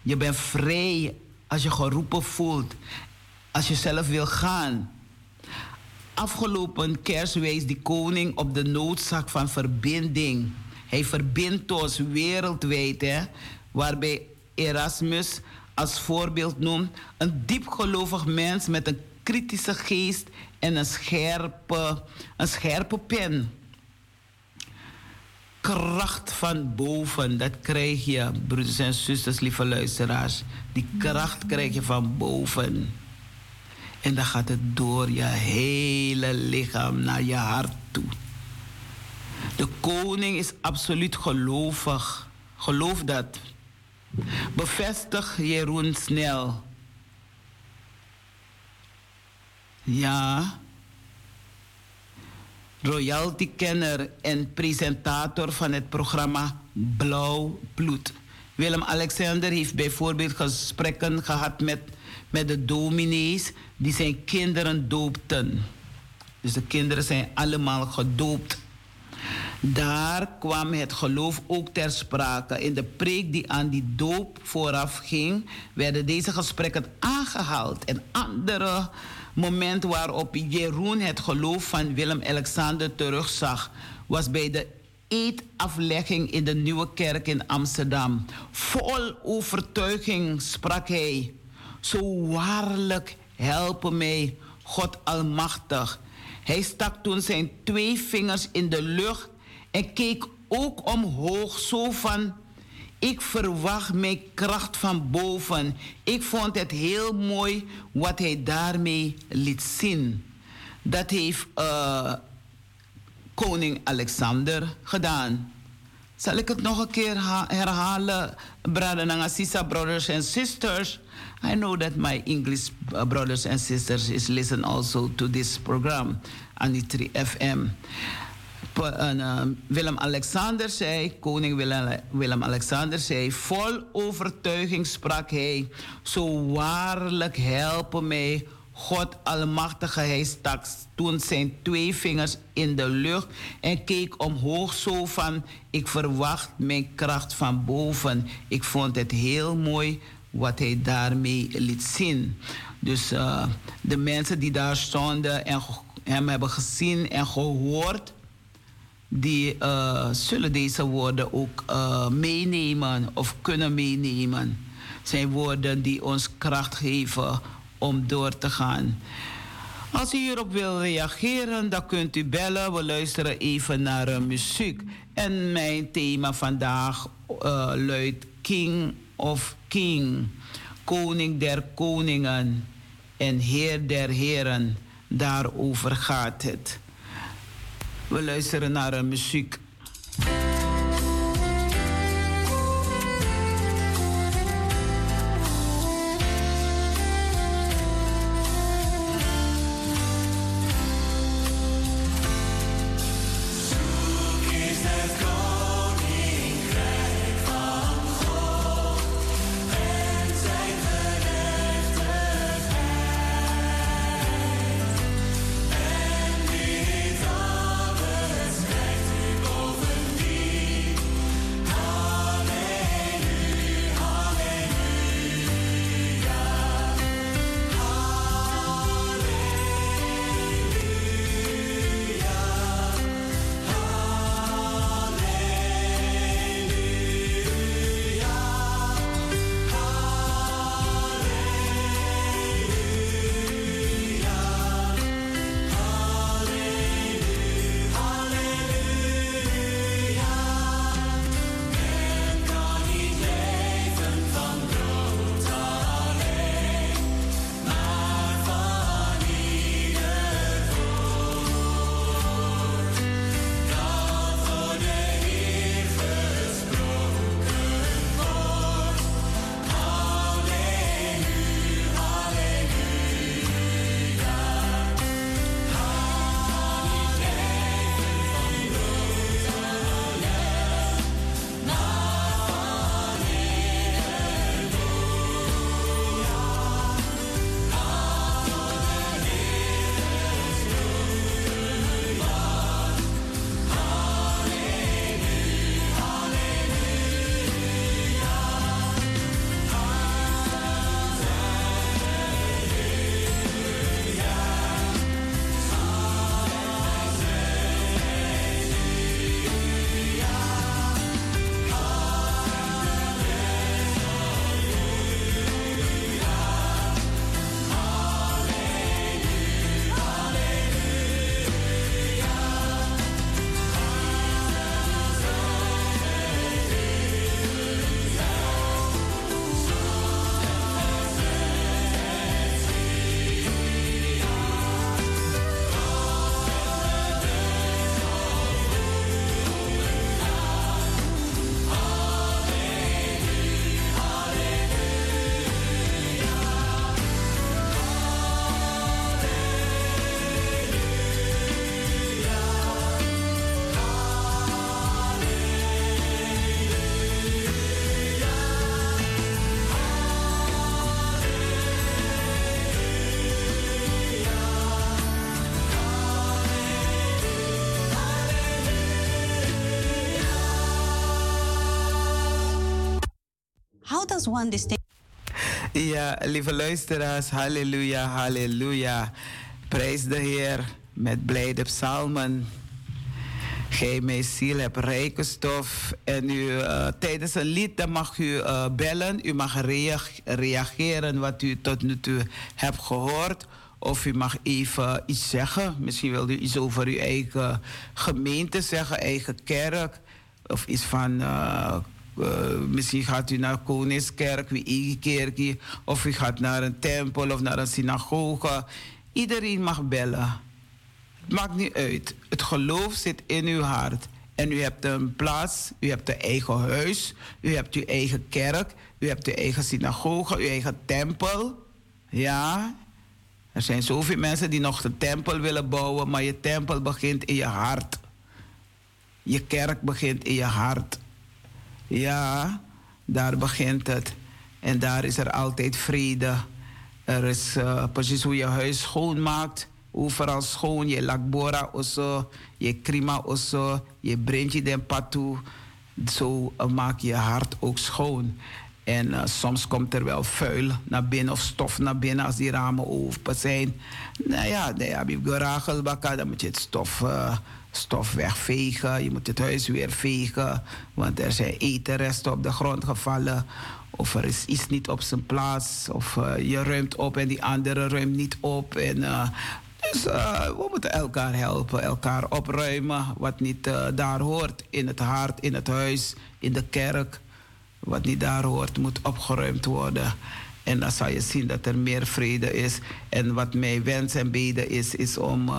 Je bent vrij als je geroepen voelt, als je zelf wil gaan. Afgelopen kerst wijst die koning op de noodzaak van verbinding. Hij verbindt ons wereldwijd, hè, waarbij Erasmus als voorbeeld noem, een diepgelovig mens met een kritische geest en een scherpe, een scherpe pen. Kracht van boven, dat krijg je, broeders en zusters, lieve luisteraars. Die kracht krijg je van boven. En dan gaat het door je hele lichaam naar je hart toe. De koning is absoluut gelovig. Geloof dat. Bevestig Jeroen snel. Ja. Royalty-kenner en presentator van het programma Blauw Bloed. Willem-Alexander heeft bijvoorbeeld gesprekken gehad met, met de dominees die zijn kinderen doopten. Dus de kinderen zijn allemaal gedoopt daar kwam het geloof ook ter sprake. In de preek die aan die doop vooraf ging, werden deze gesprekken aangehaald. En andere moment waarop Jeroen het geloof van Willem-Alexander terugzag, was bij de eetaflegging in de Nieuwe Kerk in Amsterdam. Vol overtuiging sprak hij: Zo waarlijk helpen mij, God Almachtig. Hij stak toen zijn twee vingers in de lucht en keek ook omhoog, zo van: Ik verwacht mijn kracht van boven. Ik vond het heel mooi wat hij daarmee liet zien. Dat heeft uh, koning Alexander gedaan. Zal ik het nog een keer herhalen, brothers en brothers and sisters? I know that my English uh, brothers and sisters is listen also to this program. Anitri FM. Uh, Willem-Alexander zei, koning Willem-Alexander zei, vol overtuiging sprak hij, zo waarlijk helpen mij God Almachtige, hij stak toen zijn twee vingers in de lucht en keek omhoog zo van, ik verwacht mijn kracht van boven. Ik vond het heel mooi wat hij daarmee liet zien. Dus uh, de mensen die daar stonden en hem hebben gezien en gehoord, die uh, zullen deze woorden ook uh, meenemen of kunnen meenemen. Zijn woorden die ons kracht geven om door te gaan. Als u hierop wil reageren, dan kunt u bellen. We luisteren even naar uh, muziek. En mijn thema vandaag uh, luidt King of King. Koning der koningen en Heer der heren. Daarover gaat het. We luisteren naar uh, muziek. Ja, lieve luisteraars, halleluja, halleluja. Prijs de Heer met blijde psalmen. Gij mijn ziel hebt rijke stof. En u, uh, tijdens een lied dan mag u uh, bellen. U mag reageren wat u tot nu toe hebt gehoord. Of u mag even iets zeggen. Misschien wilt u iets over uw eigen gemeente zeggen, eigen kerk. Of iets van uh, uh, misschien gaat u naar Koningskerk, wie kerk, of u gaat naar een tempel of naar een synagoge. Iedereen mag bellen. Het maakt niet uit. Het geloof zit in uw hart. En u hebt een plaats, u hebt een eigen huis, u hebt uw eigen kerk, u hebt uw eigen synagoge, uw eigen tempel. Ja, Er zijn zoveel mensen die nog de tempel willen bouwen, maar je tempel begint in je hart. Je kerk begint in je hart. Ja, daar begint het. En daar is er altijd vrede. Er is uh, precies hoe je huis schoonmaakt. Overal schoon. Je lakbora osso. Je krima osso. Je brintje den patu. Zo maak je hart ook schoon. En uh, soms komt er wel vuil naar binnen of stof naar binnen als die ramen open zijn. Nou ja, dan heb je geragelbakken, dan moet je het stof, stof wegvegen. Je moet het huis weer vegen, want er zijn etenresten op de grond gevallen. Of er is iets niet op zijn plaats. Of uh, je ruimt op en die andere ruimt niet op. En, dus we moeten elkaar helpen, elkaar opruimen wat niet daar hoort. In het hart, in het huis, in de kerk wat niet daar hoort, moet opgeruimd worden. En dan zal je zien dat er meer vrede is. En wat mijn wens en beden is, is om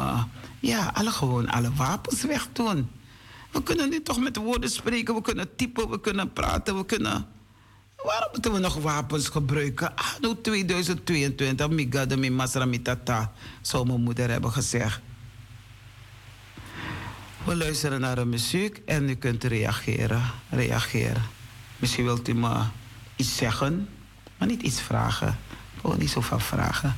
ja, alle, gewoon alle wapens weg te doen. We kunnen nu toch met woorden spreken, we kunnen typen, we kunnen praten, we kunnen. Waarom moeten we nog wapens gebruiken? Nu 2022, miga de mi masramitata, zou mijn moeder hebben gezegd. We luisteren naar de muziek en u kunt reageren. reageren. Misschien wilt u me iets zeggen, maar niet iets vragen. Oh, niet zo van vragen.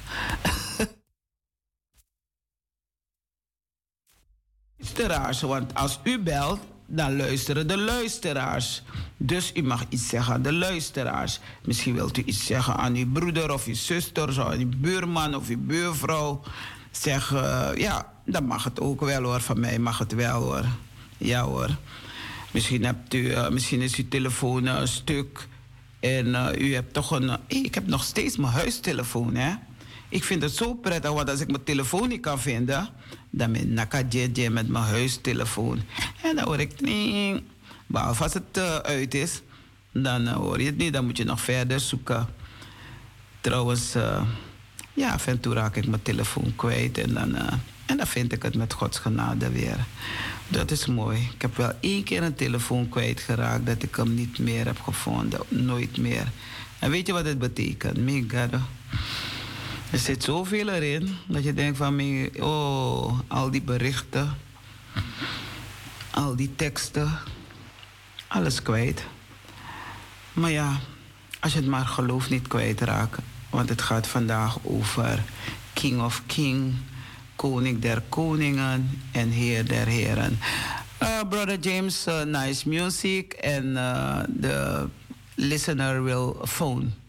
Luisteraars, want als u belt, dan luisteren de luisteraars. Dus u mag iets zeggen aan de luisteraars. Misschien wilt u iets zeggen aan uw broeder of uw zuster, of uw buurman of uw buurvrouw. Zeg, ja, dan mag het ook wel hoor. Van mij mag het wel hoor. Ja hoor. Misschien, hebt u, uh, misschien is uw telefoon uh, stuk. En uh, u hebt toch een. ik heb nog steeds mijn huistelefoon, hè? Ik vind het zo prettig, want als ik mijn telefoon niet kan vinden, dan ben ik met mijn huistelefoon. En dan hoor ik niet. Behalve als het uit is, dan hoor je het niet. Dan moet je nog verder zoeken. Trouwens, ja, af en toe raak ik mijn telefoon kwijt en dan, en dan vind ik het met Gods genade weer. Dat is mooi. Ik heb wel één keer een telefoon kwijtgeraakt dat ik hem niet meer heb gevonden. Nooit meer. En weet je wat het betekent? Mega. Er zit zoveel erin dat je denkt van, oh, al die berichten, al die teksten, alles kwijt. Maar ja, als je het maar geloof niet kwijtraakt, want het gaat vandaag over King of King koning der koningen en heer der heren. Uh, Brother James, uh, nice music, and uh, the listener will phone.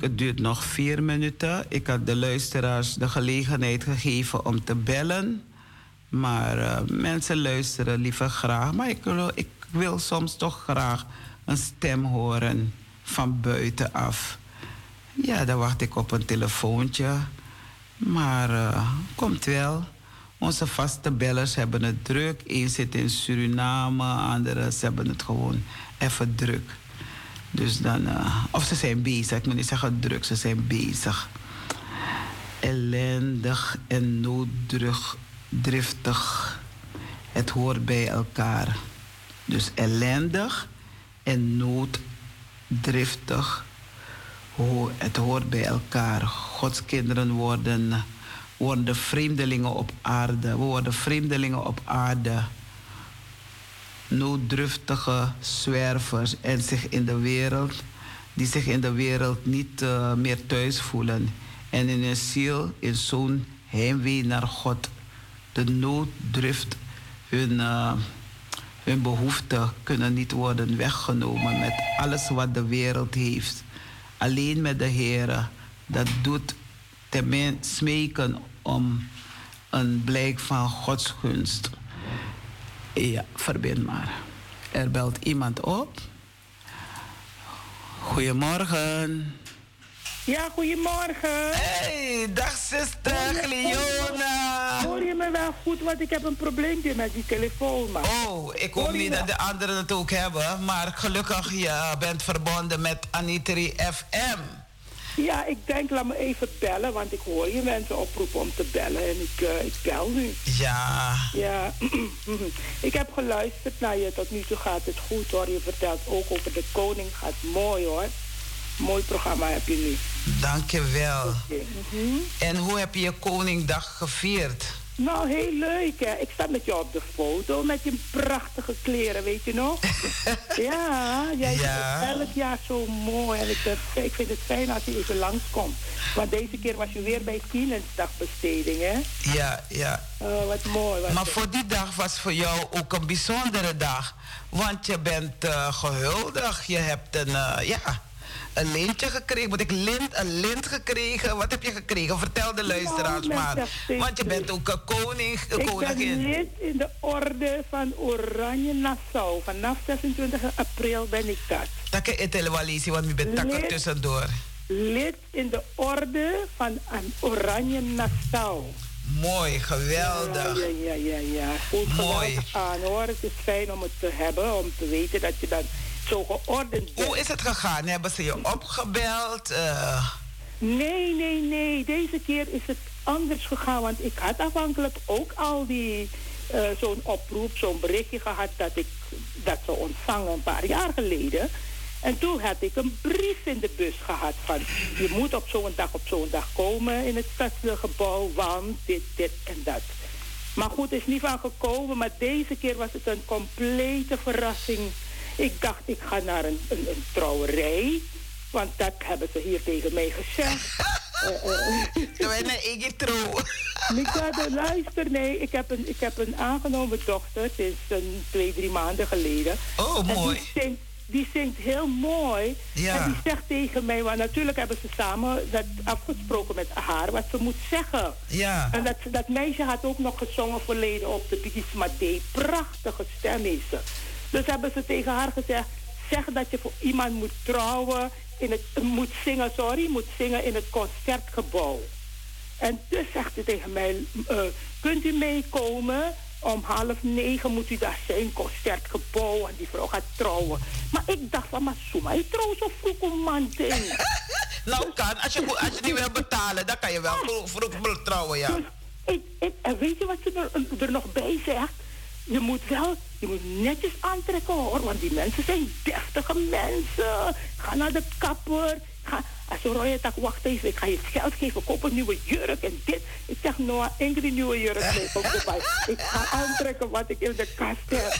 Het duurt nog vier minuten. Ik had de luisteraars de gelegenheid gegeven om te bellen. Maar uh, mensen luisteren liever graag. Maar ik wil, ik wil soms toch graag een stem horen van buitenaf. Ja, dan wacht ik op een telefoontje. Maar uh, komt wel. Onze vaste bellers hebben het druk. Eén zit in Suriname, anderen hebben het gewoon even druk. Dus dan, uh, of ze zijn bezig, ik moet niet zeggen druk, ze zijn bezig. Ellendig en nooddriftig. Het hoort bij elkaar. Dus ellendig en nooddriftig. Het hoort bij elkaar. Gods kinderen worden, worden vreemdelingen op aarde. We worden vreemdelingen op aarde nooddruftige zwervers en zich in de wereld, die zich in de wereld niet uh, meer thuis voelen. En in hun ziel in zo'n heimwee naar God. De nooddruft, hun, uh, hun behoeften kunnen niet worden weggenomen met alles wat de wereld heeft. Alleen met de Heer, dat doet ten smeken om een blijk van Gods gunst. Ja, verbind maar. Er belt iemand op. Goedemorgen.
Ja, goedemorgen.
Hey, dag zuster Leona.
Hoor je me wel goed? Want ik heb een probleempje met die telefoon, man.
Oh, ik hoop niet dat de anderen het ook hebben. Maar gelukkig, je bent verbonden met Anitri FM.
Ja, ik denk, laat me even bellen, want ik hoor je mensen oproepen om te bellen en ik, uh, ik bel nu.
Ja.
Ja, ik heb geluisterd naar je, tot nu toe gaat het goed hoor. Je vertelt ook over de koning, gaat mooi hoor. Mooi programma heb je nu.
Dankjewel. Okay. Mm En hoe heb je je Koningdag gevierd?
Nou, heel leuk hè. Ik sta met je op de foto met je prachtige kleren, weet je nog? ja, jij ja. bent elk jaar zo mooi. En ik, ik vind het fijn als je even langskomt. Want deze keer was je weer bij Kielensdagbesteding, hè?
Ja, ja.
Oh, wat mooi. Wat
maar voor die dag was voor jou ook een bijzondere dag. Want je bent uh, gehuldigd. Je hebt een, uh, ja een lintje gekregen. Moet ik lint, een lint gekregen? Wat heb je gekregen? Vertel de luisteraars maar. Want je bent ook een koning, een
ik
koningin.
ben lid in de orde van Oranje Nassau. Vanaf 26 april ben ik dat.
Dat is het walisi, want je bent takken tussendoor.
Lid in de orde van Oranje Nassau.
Mooi, geweldig.
Ja, ja, ja, ja. Goed
Mooi.
aan hoor. Het is fijn om het te hebben, om te weten dat je dan zo geordend
Hoe is het gegaan? Hebben ze je opgebeld? Uh...
Nee, nee, nee. Deze keer is het anders gegaan. Want ik had afhankelijk ook al die... Uh, zo'n oproep, zo'n berichtje gehad dat ik dat ze ontvangen een paar jaar geleden. En toen had ik een brief in de bus gehad van... je moet op zo'n dag op zo'n dag komen in het stadsgebouw, want dit, dit en dat. Maar goed, is niet van gekomen. Maar deze keer was het een complete verrassing ik dacht, ik ga naar een, een, een trouwerij. Want dat hebben ze hier tegen mij gezegd.
uh, uh, ik trouw.
Ik had luister, nee, ik heb, een, ik heb een aangenomen dochter sinds een twee, drie maanden geleden.
Oh, mooi.
Die zingt, die zingt heel mooi.
Ja.
En die zegt tegen mij, want natuurlijk hebben ze samen dat afgesproken met haar, wat ze moet zeggen.
Ja.
En dat, dat meisje had ook nog gezongen verleden op de Bidisma Day. Prachtige stem is ze. Dus hebben ze tegen haar gezegd: zeg dat je voor iemand moet trouwen, in het, moet zingen, sorry, moet zingen in het concertgebouw. En dus zegt ze tegen mij: uh, kunt u meekomen? Om half negen moet u daar zijn, concertgebouw. En die vrouw gaat trouwen. Maar ik dacht van, maar Suma, je trouwt zo vroeg om man ding.
nou kan, als je, als je niet wil betalen, dan kan je wel vroeg, vroeg trouwen, ja. Dus
ik, ik, en weet je wat ze er, er nog bij zegt? Je moet wel, je moet netjes aantrekken hoor, want die mensen zijn deftige mensen. Ga naar de kapper. Ga, als je tak, wacht even, ik ga je geld geven, koop een nieuwe jurk en dit. Ik zeg, nou, enkele nieuwe jurk mee, Ik ga aantrekken wat ik in de kast heb.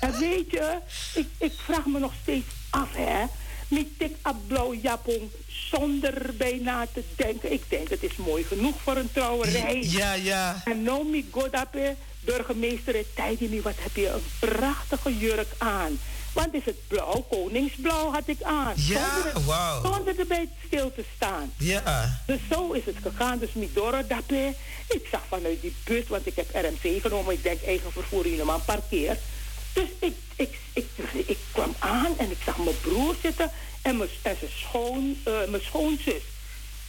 En weet je, ik, ik vraag me nog steeds af, hè. Met dit blauw japon zonder bijna te denken. Ik denk, het is mooi genoeg voor een trouwerij.
Ja, ja.
En nou, mi godape burgemeester Tijdini, wat heb je een prachtige jurk aan. Want is het blauw, koningsblauw had ik aan.
Ja, wauw.
Zonder erbij stil te staan.
Ja.
Dus zo is het gegaan. Dus Midoro daarbij. Ik zag vanuit die bus, want ik heb RMC genomen. Ik denk eigen vervoer helemaal parkeer. Dus ik, ik, ik, ik, kwam aan en ik zag mijn broer zitten en mijn, en zijn schoon, eh, mijn schoonzus.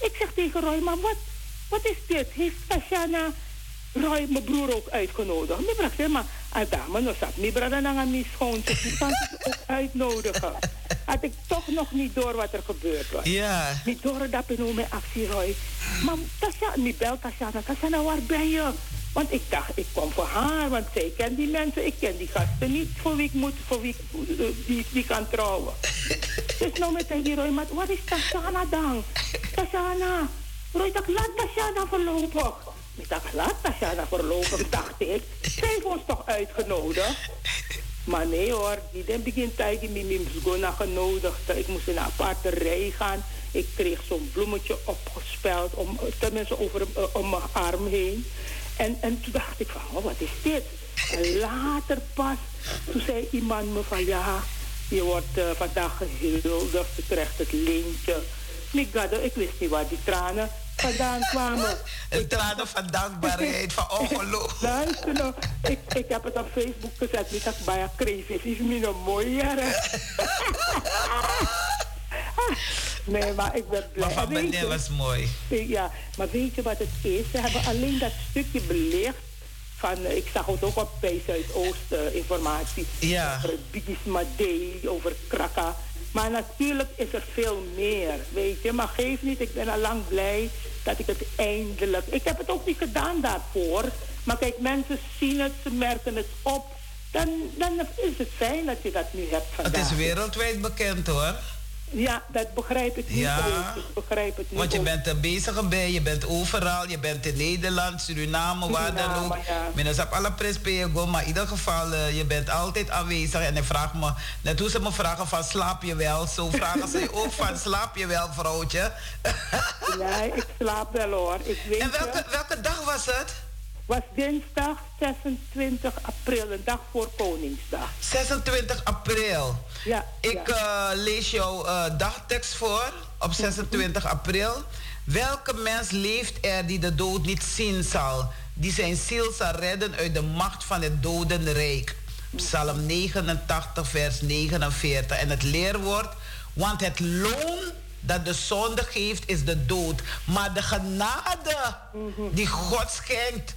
Ik zeg tegen Roy, maar wat, wat is dit? Heeft Tashana Roy mijn broer ook uitgenodigd? Mi brak zei, maar Adama, no zat mi brada na mijn schoonzus. Die kan ze ook uitnodigen. Had ik toch nog niet door wat er gebeurd was.
Ja.
Niet door dat ik mijn actie Roy. Maar Tasha, niet bel Tasha. Tasha, waar ben je? Want ik dacht, ik kom voor haar, want zij kent die mensen, ik ken die gasten niet voor wie ik moet, voor wie ik, eh, die, die kan trouwen. dus nou met die Roy, maar wat is Tashana dan? Tashana. Roy, dat laat Tashana voorlopig. Ik dacht, laat Tashana voorlopig, dacht ik. Zij heeft ons toch uitgenodigd? Maar nee hoor, die den begin tijd die me Msgona genodigd. Ik moest in een aparte rij gaan. Ik kreeg zo'n bloemetje opgespeld, om, tenminste over eh, om mijn arm heen. En, en toen dacht ik van, oh, wat is dit? En later pas, toen zei iemand me van, ja, je wordt eh, vandaag gehuldigd, je krijgt het lintje. Ik, ik wist niet waar die tranen vandaan kwamen.
Een tranen van dankbaarheid, van ongeloof.
Luister nou, ik, ik heb het op Facebook gezet. Niet dat ik bij crazy is, niet een mooier. nee, maar ik ben blij.
Maar van beneden was mooi.
Ja, maar weet je wat het is? Ze hebben alleen dat stukje belicht. Van, eh, ik zag het ook op bij Zuidoost eh, informatie.
Ja.
Over Bigisma Day, over Krakka. Maar natuurlijk is er veel meer, weet je. Maar geef niet, ik ben al lang blij dat ik het eindelijk... Ik heb het ook niet gedaan daarvoor. Maar kijk, mensen zien het, ze merken het op. Dan, dan is het fijn dat je dat nu hebt
Het
vandaag.
is wereldwijd bekend hoor.
Ja, dat begrijp ik niet
Ja.
ook. Ik begrijp het niet
Want je
ook.
bent er bezig bij, je bent overal, je bent in Nederland, Suriname, waar dan
Suriname,
ook.
ja.
Op alle prespego, maar in ieder geval, eh, je bent altijd aanwezig. En ik vraag me, net hoe ze me vragen van slaap je wel, zo vragen ze ook van slaap je wel, vrouwtje.
Nee, ik slaap wel hoor. Ik weet
En welke, welke dag was het?
Was dinsdag 26 april, een dag voor Koningsdag.
26 april.
Ja,
Ik
ja.
eh, lees jouw eh, dagtekst voor op 26 april. Welke mens leeft er die de dood niet zien zal, die zijn ziel zal redden uit de macht van het dodenrijk? Psalm 89, vers 49. En het leerwoord, want het loon dat de zonde geeft is de dood, maar de genade die God schenkt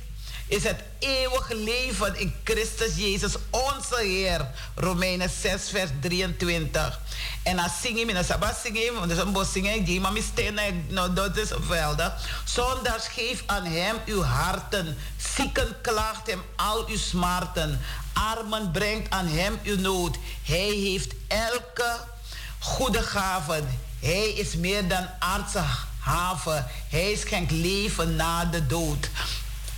is het eeuwige leven in Christus Jezus, onze Heer. Romeinen 6, vers 23. En dan zing je, en dan zing want dat is een bos zingen, die stenen, nou dat is velden. Zondags geef aan hem uw harten, zieken klaagt hem al uw smarten, armen brengt aan hem uw nood. Hij heeft elke goede gaven. Hij is meer dan aardse haven. Hij schenkt leven na de dood.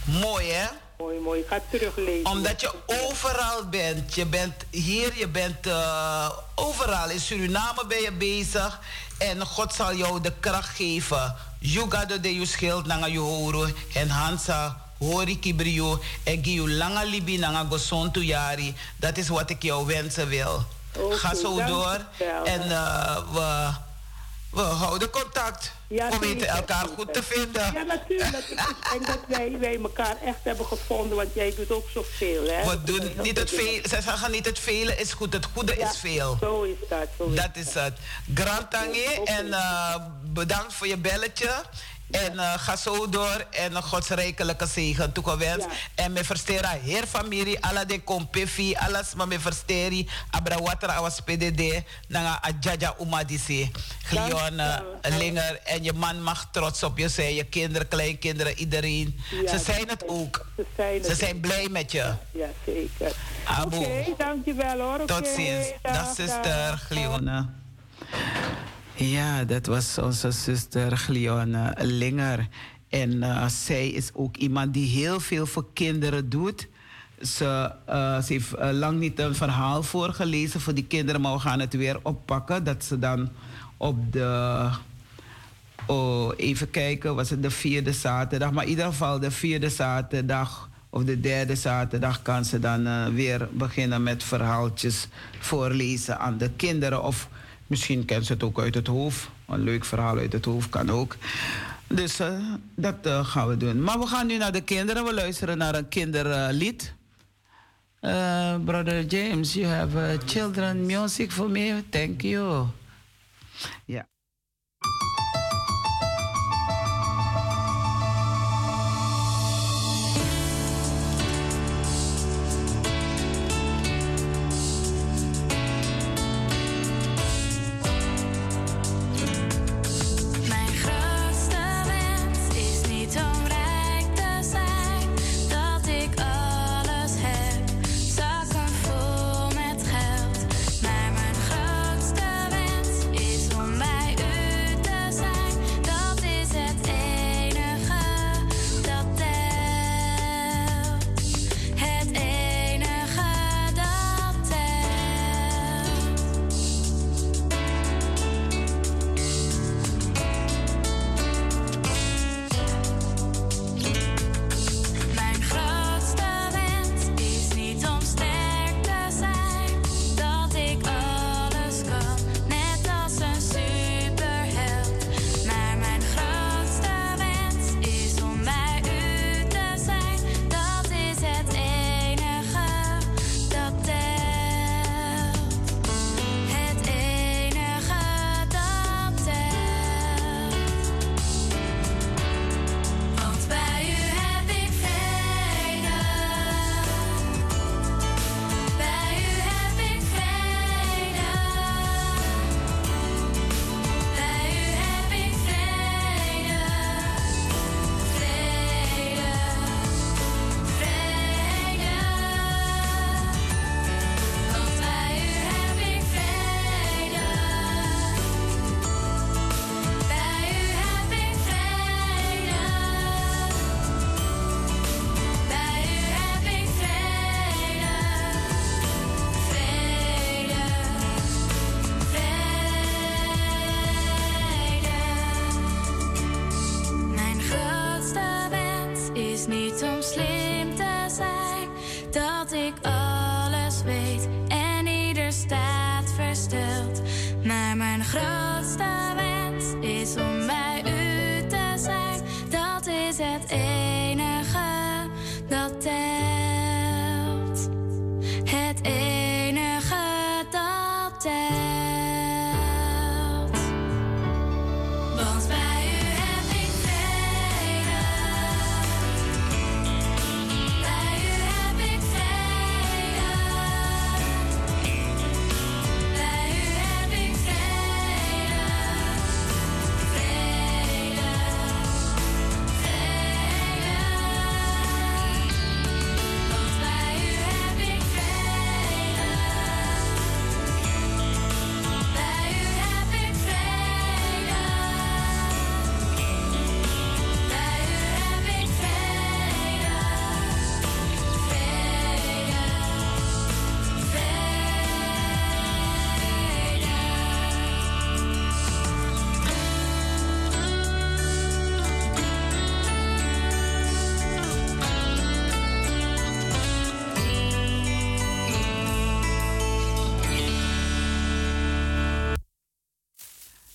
Mooi hè?
Mooi, mooi. Ik ga teruglezen.
Omdat je overal bent. Je bent hier, je bent eh, overal. In Suriname ben je bezig. En God zal jou de kracht geven. Yuga de je schild nanga je horen. En Hansa hori kibrio. En you langa libi nanga gosontu yari. Dat is wat ik jou wensen wil. Ga zo door. En eh, we, we houden contact.
Ja,
we weten elkaar goed te vinden.
Ja, natuurlijk. Ik denk dat wij, wij elkaar echt hebben gevonden, want jij doet ook zoveel, hè?
We doen niet het veel. Ze zeggen niet het vele is goed, het goede
Ja,
is veel.
Zo is dat. Zo is
Dat is het. Grand en eh, bedankt voor je belletje. En eh, ga zo door en een godsrijkelijke zegen toegewenst.
Ja.
En me verstera heer familie, alla de kompefi, alles maar me versteri. Abra watra awas PDD, nanga ajaja umadisi. Glion
Dankjewel.
Linger en je man mag trots op je zijn, je kinderen, kleinkinderen, iedereen.
Ja,
Ze zijn het ook.
Ze zijn
Ze zijn blij met je.
Ja, zeker. Oké, dankjewel hoor.
Tot ziens. Dag,
dag,
zuster. Glione.
Ja, dat was onze zuster Glione Linger. En eh, zij is ook iemand die heel veel voor kinderen doet. Ze, eh, ze heeft eh, lang niet een verhaal voorgelezen voor die kinderen, maar we gaan het weer oppakken. Dat ze dan op de. Oh, even kijken, was het de vierde zaterdag? Maar in ieder geval de vierde zaterdag
of de derde zaterdag kan ze dan weer beginnen met verhaaltjes voorlezen aan de kinderen. Of misschien kent ze het ook uit het hoofd. Een leuk verhaal uit het hoofd kan ook. Dus eh, dat eh, gaan we doen. Maar we gaan nu naar de kinderen. We luisteren naar een kinderlied. brother James, you have children music for me. Thank you. Ja.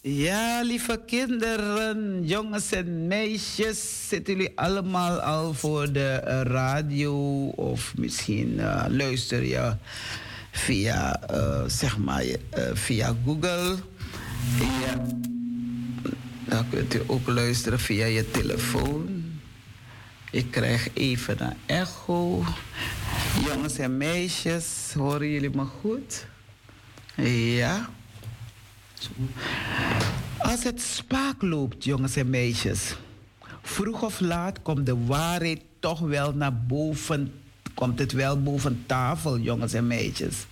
Ja, lieve kinderen, jongens en meisjes, zitten jullie allemaal al voor de radio of misschien uh, luister je via, uh, zeg maar, uh, via Google. Ja. Dan kunt u ook luisteren via je telefoon. Ik krijg even een echo. Jongens en meisjes, horen jullie me goed? Ja. Als het spaak loopt, jongens en meisjes, vroeg of laat komt de waarheid toch wel naar boven. Komt het wel boven tafel, jongens en meisjes.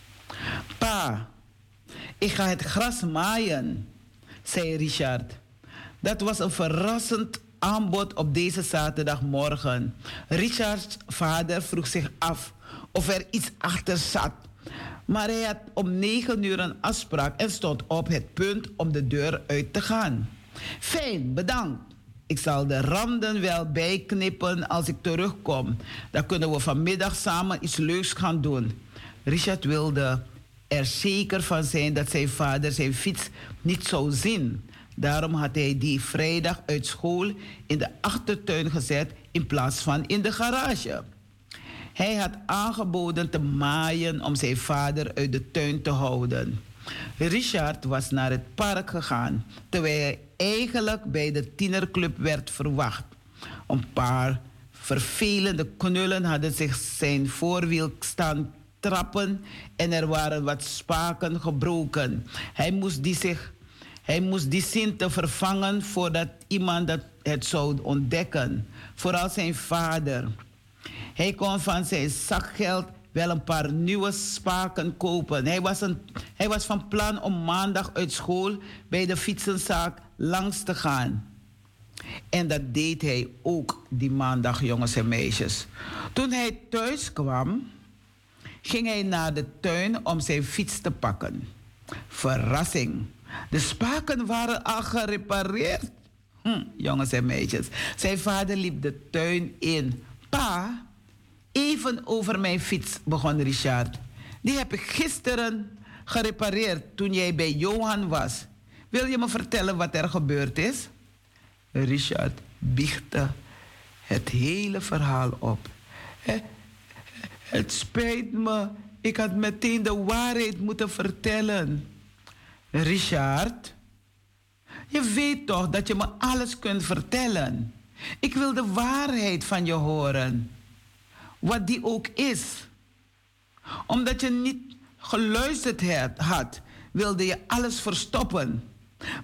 Pa, ik ga het gras maaien, zei Richard. Dat was een verrassend aanbod op deze zaterdagmorgen. Richards vader vroeg zich af of er iets achter zat maar hij had om negen uur een afspraak en stond op het punt om de deur uit te gaan. Fijn, bedankt.
Ik zal de randen wel bijknippen als ik terugkom. Dan kunnen we vanmiddag samen iets leuks gaan doen. Richard wilde er zeker van zijn dat zijn vader zijn fiets niet zou zien. Daarom had hij die vrijdag uit school in de achtertuin gezet in plaats van in de garage. Hij had aangeboden te maaien om zijn vader uit de tuin te houden. Richard was naar het park gegaan, terwijl hij eigenlijk bij de tienerclub werd verwacht. Een paar vervelende knullen hadden zich zijn voorwiel staan trappen en er waren wat spaken gebroken. Hij moest die, zich, hij moest die zin te vervangen voordat iemand dat het zou ontdekken. Vooral zijn vader. Hij kon van zijn zakgeld wel een paar nieuwe spaken kopen. Hij was, een, hij was van plan om maandag uit school bij de fietsenzaak langs te gaan. En dat deed hij ook die maandag, jongens en meisjes. Toen hij thuis kwam, ging hij naar de tuin om zijn fiets te pakken. Verrassing. De spaken waren al gerepareerd. Hm, jongens en meisjes. Zijn vader liep de tuin in. Pa, even over mijn fiets, begon Richard. Die heb ik gisteren gerepareerd toen jij bij Johan was. Wil je me vertellen wat er gebeurd is? Richard biechte het hele verhaal op. Het spijt me, ik had meteen de waarheid moeten vertellen. Richard, je weet toch dat je me alles kunt vertellen. Ik wil de waarheid van je horen. Wat die ook is. Omdat je niet geluisterd had, wilde je alles verstoppen.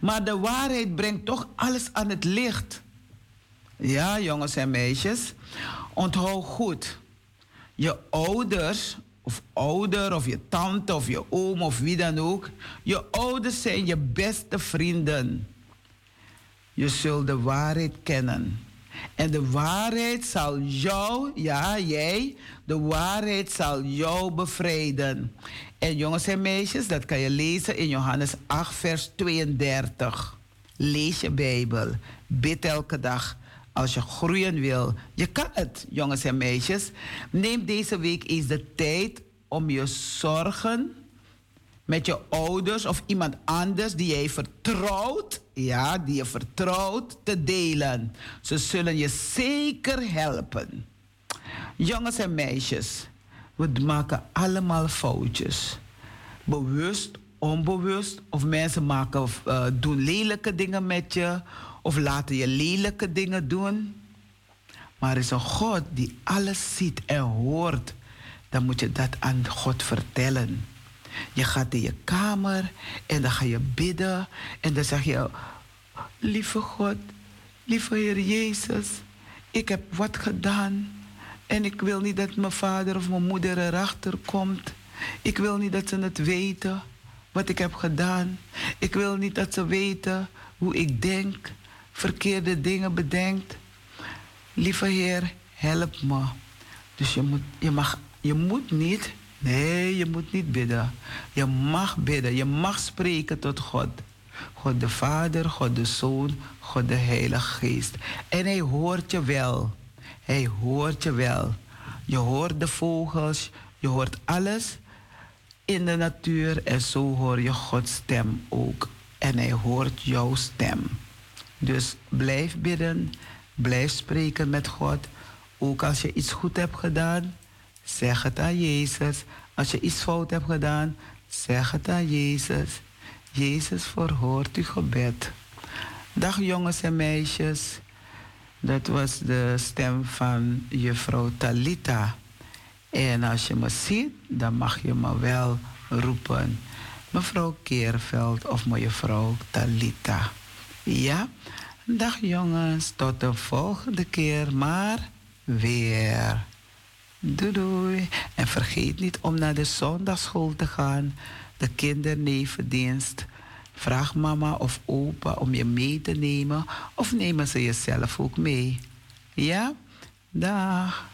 Maar de waarheid brengt toch alles aan het licht. Ja, jongens en meisjes, onthoud goed. Je ouders, of ouder, of je tante, of je oom, of wie dan ook. Je ouders zijn je beste vrienden. Je zult de waarheid kennen. En de waarheid zal jou, ja jij, de waarheid zal jou bevrijden. En jongens en meisjes, dat kan je lezen in Johannes 8, vers 32. Lees je Bijbel. Bid elke dag. Als je groeien wil, je kan het, jongens en meisjes. Neem deze week eens de tijd om je zorgen met je ouders of iemand anders die jij vertrouwt, ja, die je vertrouwt, te delen. Ze zullen je zeker helpen. Jongens en meisjes, we maken allemaal foutjes. Bewust, onbewust, of mensen maken, uh, doen lelijke dingen met je, of laten je lelijke dingen doen. Maar er is een God die alles ziet en hoort. Dan moet je dat aan God vertellen. Je gaat in je kamer en dan ga je bidden. En dan zeg je, lieve God, lieve Heer Jezus, ik heb wat gedaan. En ik wil niet dat mijn vader of mijn moeder erachter komt. Ik wil niet dat ze het weten wat ik heb gedaan. Ik wil niet dat ze weten hoe ik denk, verkeerde dingen bedenkt. Lieve Heer, help me. Dus je moet, je mag, je moet niet Nee, je moet niet bidden. Je mag bidden. Je mag spreken tot God. God de Vader, God de Zoon, God de Heilige Geest. En hij hoort je wel. Hij hoort je wel. Je hoort de vogels, je hoort alles in de natuur en zo hoor je Gods stem ook. En hij hoort jouw stem. Dus blijf bidden, blijf spreken met God. Ook als je iets goed hebt gedaan, Zeg het aan Jezus. Als je iets fout hebt gedaan, zeg het aan Jezus. Jezus verhoort uw gebed. Dag jongens en meisjes. Dat was de stem van juffrouw Talita. En als je me ziet, dan mag je me wel roepen. Mevrouw Keerveld of mevrouw Talita. Ja? Dag jongens, tot de volgende keer, maar weer. Doei doei. En vergeet niet om naar de zondagschool te gaan. De kindernevendienst. Vraag mama of opa om je mee te nemen. Of nemen ze jezelf ook mee. Ja? Dag.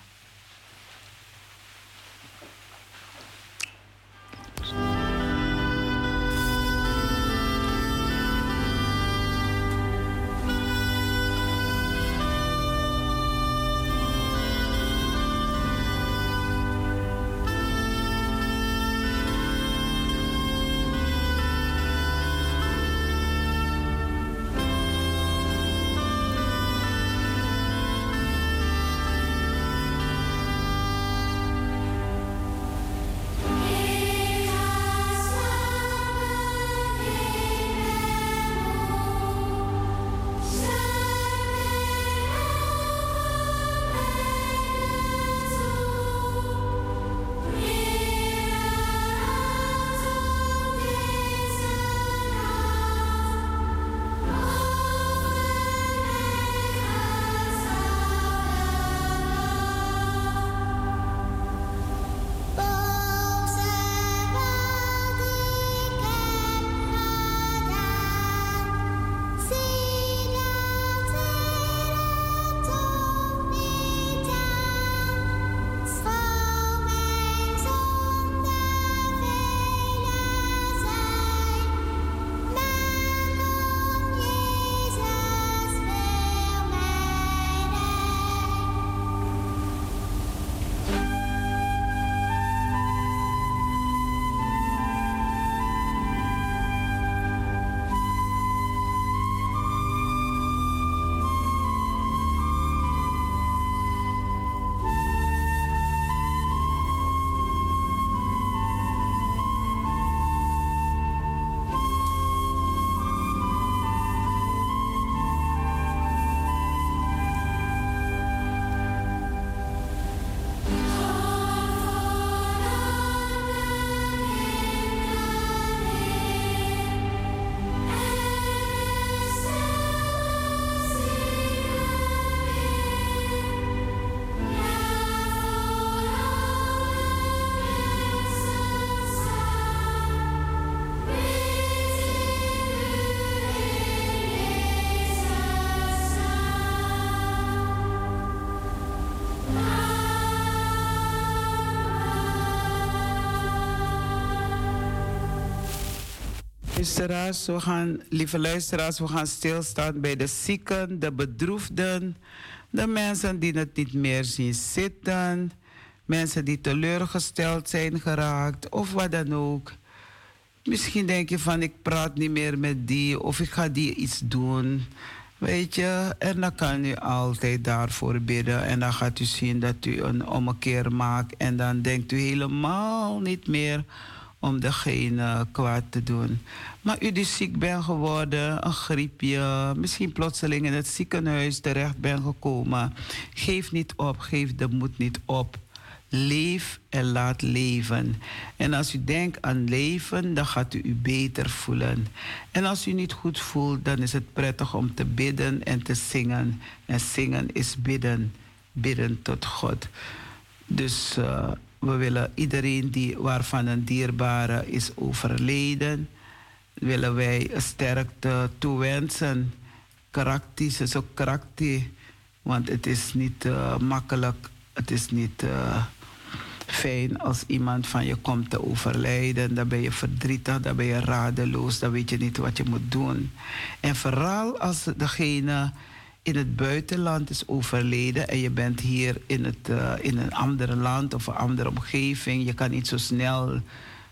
Luisteraars, we gaan, lieve luisteraars, we gaan stilstaan bij de zieken, de bedroefden, de mensen die het niet meer zien zitten, mensen die teleurgesteld zijn geraakt of wat dan ook. Misschien denk je van ik praat niet meer met die of ik ga die iets doen. Weet je, en dan kan u altijd daarvoor bidden. En dan gaat u zien dat u een ommekeer maakt. En dan denkt u helemaal niet meer om degene kwaad te doen. Maar u die ziek bent geworden, een griepje, misschien plotseling in het ziekenhuis terecht bent gekomen. Geef niet op, geef de moed niet op. Leef en laat leven. En als u denkt aan leven, dan gaat u u beter voelen. En als u niet goed voelt, dan is het prettig om te bidden en te zingen. En zingen is bidden, bidden tot God. Dus uh, we willen iedereen die, waarvan een dierbare is overleden, willen wij sterkte toewensen. Karakter is ook karakter, want het is niet uh, makkelijk, het is niet uh, fijn als iemand van je komt te overlijden. Dan ben je verdrietig, dan ben je radeloos, dan weet je niet wat je moet doen. En vooral als degene in het buitenland is overleden en je bent hier in, het, uh, in een ander land of een andere omgeving, je kan niet zo snel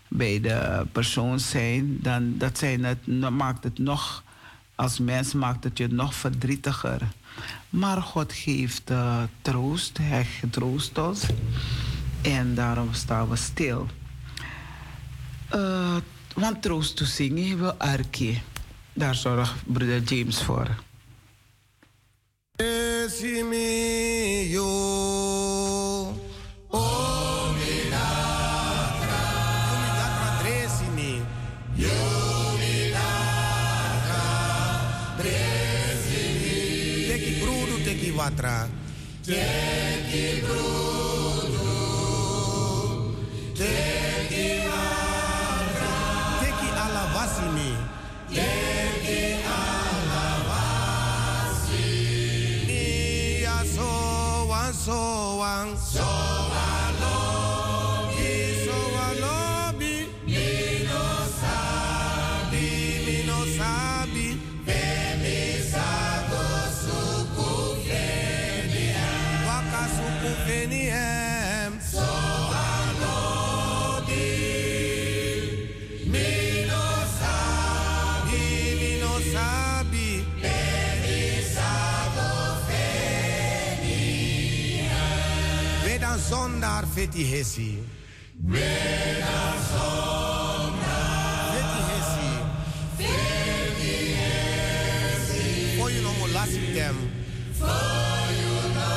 bij de persoon zijn, dan dat zijn het, maakt het nog, als mens maakt het je nog verdrietiger. Maar God geeft uh, troost, Hij getroost ons en daarom staan we stil. Uh, want troost te zingen hebben we Arkie. Daar zorgt broeder James voor.
Watra. Brudu. Teki watra. So one so hesi. hesi. Hesi. For you no more last them. For you no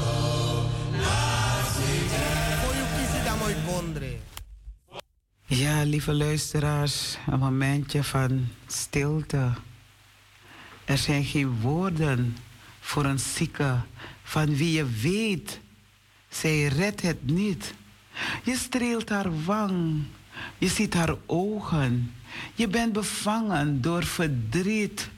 more last them. For you.
Ja, lieve luisteraars, een momentje van stilte. Er zijn geen woorden voor een zieke van wie je weet zij redt het niet. Je streelt haar wang. Je ziet haar ogen. Je bent bevangen door verdriet.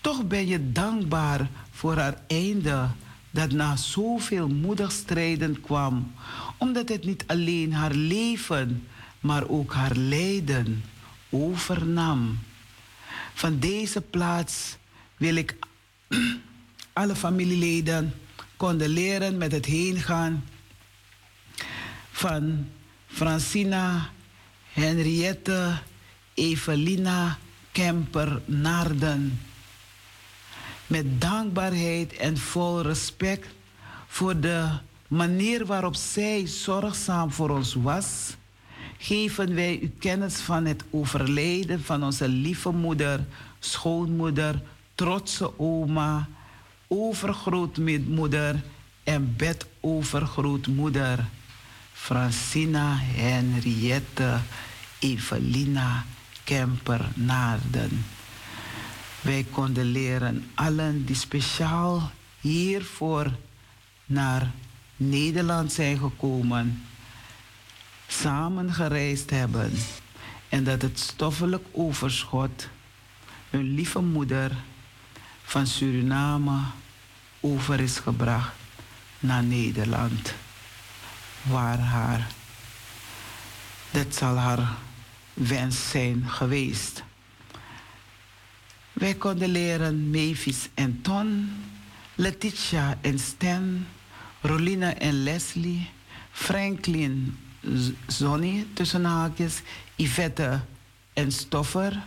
Toch ben je dankbaar voor haar einde dat na zoveel moedig strijden kwam, omdat het niet alleen haar leven, maar ook haar lijden overnam. Van deze plaats wil ik alle familieleden condoleren met het heengaan van Francina Henriette Evelina Kemper Naarden. Met dankbaarheid en vol respect voor de manier waarop zij zorgzaam voor ons was, geven wij u kennis van het overlijden van onze lieve moeder, schoonmoeder, trotse oma, overgrootmoeder en bedovergrootmoeder. Francina Henriette Evelina Kemper Naarden. Wij konden leren allen die speciaal hiervoor naar Nederland zijn gekomen, samen gereisd hebben en dat het stoffelijk overschot hun lieve moeder van Suriname over is gebracht naar Nederland waar haar, dat zal haar wens zijn geweest. Wij konden leren Mavis en Ton, Letitia en Stan, Rolina en Leslie, Franklin, Zonny tussen haakjes, Yvette en Stoffer,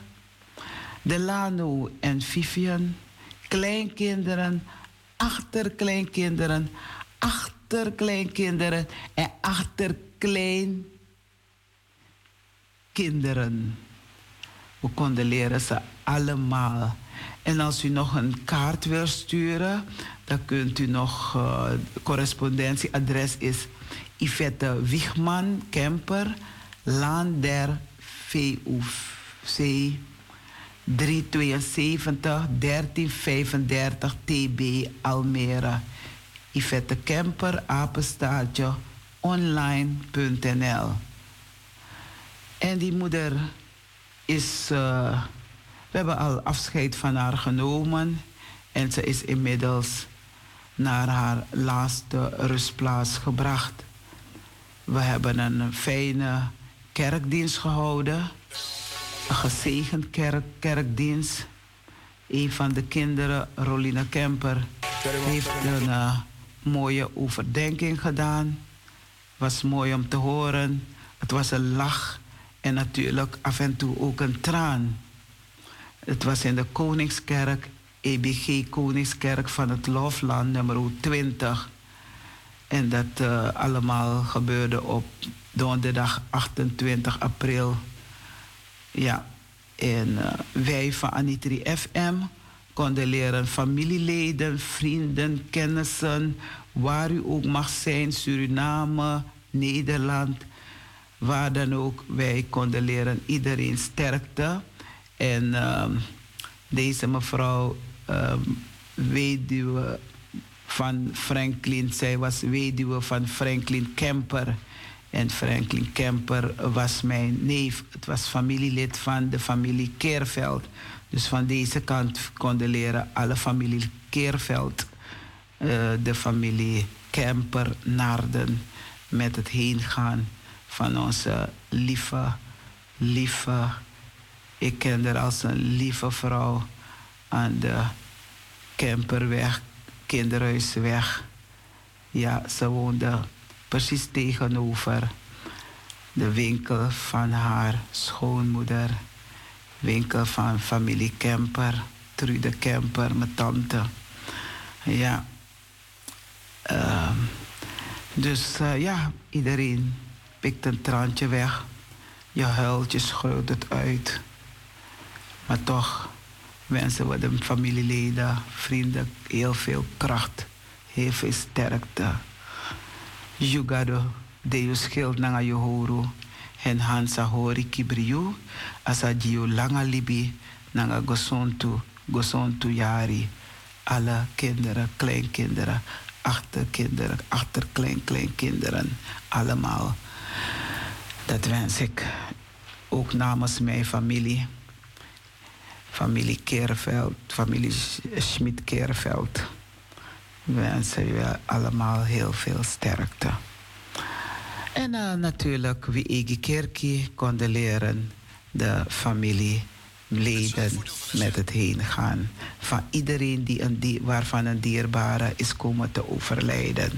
Delano en Vivian, kleinkinderen, achterkleinkinderen, achterkleinkinderen en achterkleinkinderen. We konden leren ze allemaal. En als u nog een kaart wil sturen, dan kunt u nog uh, correspondentieadres is Yvette Wiegman Kemper, Laan der VUC 372 1335 TB Almere. Yvette Kemper, apenstaartje online.nl. En die moeder is. Uh, we hebben al afscheid van haar genomen. En ze is inmiddels naar haar laatste rustplaats gebracht. We hebben een fijne kerkdienst gehouden. Gezegend kerk, kerkdienst. Een van de kinderen, Rolina Kemper, heeft een uh, mooie overdenking gedaan. was mooi om te horen. Het was een lach en natuurlijk af en toe ook een traan. Het was in de Koningskerk, EBG Koningskerk van het Lofland, nummer 20. En dat uh, allemaal gebeurde op donderdag 28 april. Ja, en uh, wij van Anitri FM konden leren familieleden, vrienden, kennissen, waar u ook mag zijn, Suriname, Nederland, waar dan ook. Wij konden leren iedereen sterkte. En uh, deze mevrouw, um, weduwe van Franklin, zij was weduwe van Franklin Kemper. En Franklin Kemper was mijn neef. Het was familielid van de familie Keerveld. Dus van deze kant konden leren alle familie Keerveld, uh, de familie Kemper, Naarden, met het heengaan van onze lieve, lieve, ik ken haar als een lieve vrouw aan de Kemperweg, Kinderhuisweg. Ja, ze woonde precies tegenover de winkel van haar schoonmoeder. Winkel van familie Kemper, Trude Kemper, mijn tante. Ja. Uh, dus uh, ja, iedereen pikt een traantje weg. Je huilt, je schreeuwt het uit. Maar toch wensen we de familieleden, vrienden heel veel kracht, heel veel sterkte. Jugado, Deus schild nanga Johoro, en Hansa hori kibriu, asa dio langa libi, nanga gosontu, gosontu yari. Alle kinderen, kleinkinderen, achterkinderen, achterkleinkleinkinderen, allemaal. Dat wens ik ook namens mijn familie. Familie Keerveld, familie Schmid-Keerveld. Wensen jullie allemaal heel veel sterkte. En uh, natuurlijk, wie Egi Kerkie konden leren de familieleden met het heen gaan. Van iedereen die een die, waarvan een dierbare is komen te overlijden.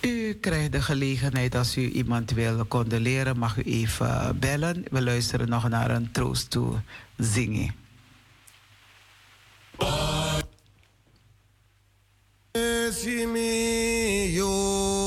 U krijgt de gelegenheid als u iemand wil condoleren, mag u even bellen. We luisteren nog naar een troost toe zingen.
See me,
you.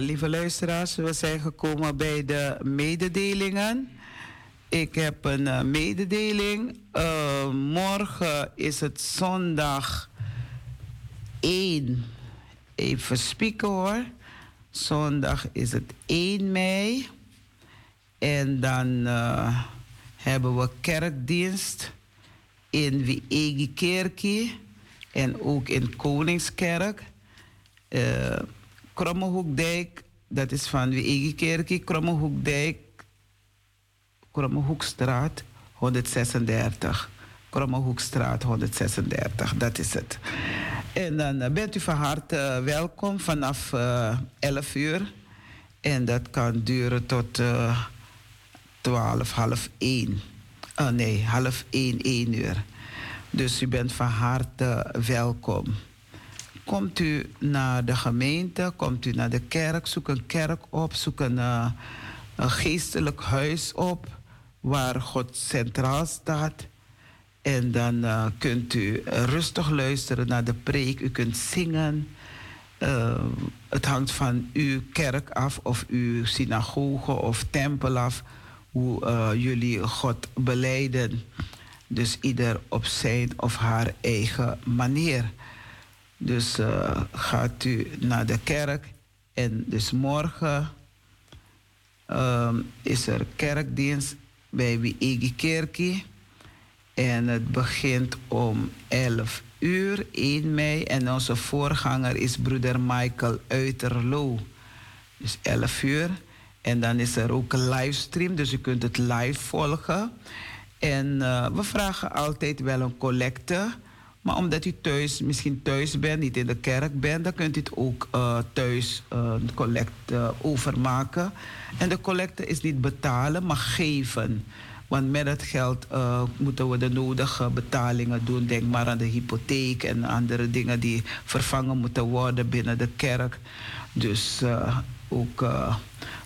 Lieve luisteraars, we zijn gekomen bij de mededelingen. Ik heb een uh, mededeling. Uh, morgen is het zondag 1. Even spieken hoor. Zondag is het 1 mei. En dan uh, hebben we kerkdienst in Kerkie en ook in Koningskerk. Uh, Krommehoekdijk, dat is van Wiegi Kerkie, Krommehoekdijk, Krommehoekstraat 136. Krommehoekstraat 136, dat is het. En dan uh, bent u van harte uh, welkom vanaf uh, 11 uur. En dat kan duren tot 12, half 1. Oh nee, half 1, 1 uur. Dus u bent van harte welkom. Komt u naar de gemeente, komt u naar de kerk, zoek een kerk op, zoek een, uh, een geestelijk huis op waar God centraal staat. En dan uh, kunt u rustig luisteren naar de preek, u kunt zingen. Uh, het hangt van uw kerk af of uw synagoge of tempel af hoe jullie God beleiden. Dus ieder op zijn of haar eigen manier. Dus uh, gaat u naar de kerk en dus morgen um, is er kerkdienst bij Wiegi. En het begint om 11 uur, 1 mei. En onze voorganger is broeder Michael Uiterlo. Dus 11 uur. En dan is er ook een livestream, dus u kunt het live volgen. En uh, we vragen altijd wel een collecte. Maar omdat u thuis, misschien thuis bent, niet in de kerk bent, dan kunt u het ook uh, thuis uh, een collecte overmaken. En de collecte is niet betalen, maar geven. Want met het geld moeten we de nodige betalingen doen. Denk maar aan de hypotheek en andere dingen die vervangen moeten worden binnen de kerk. Dus ook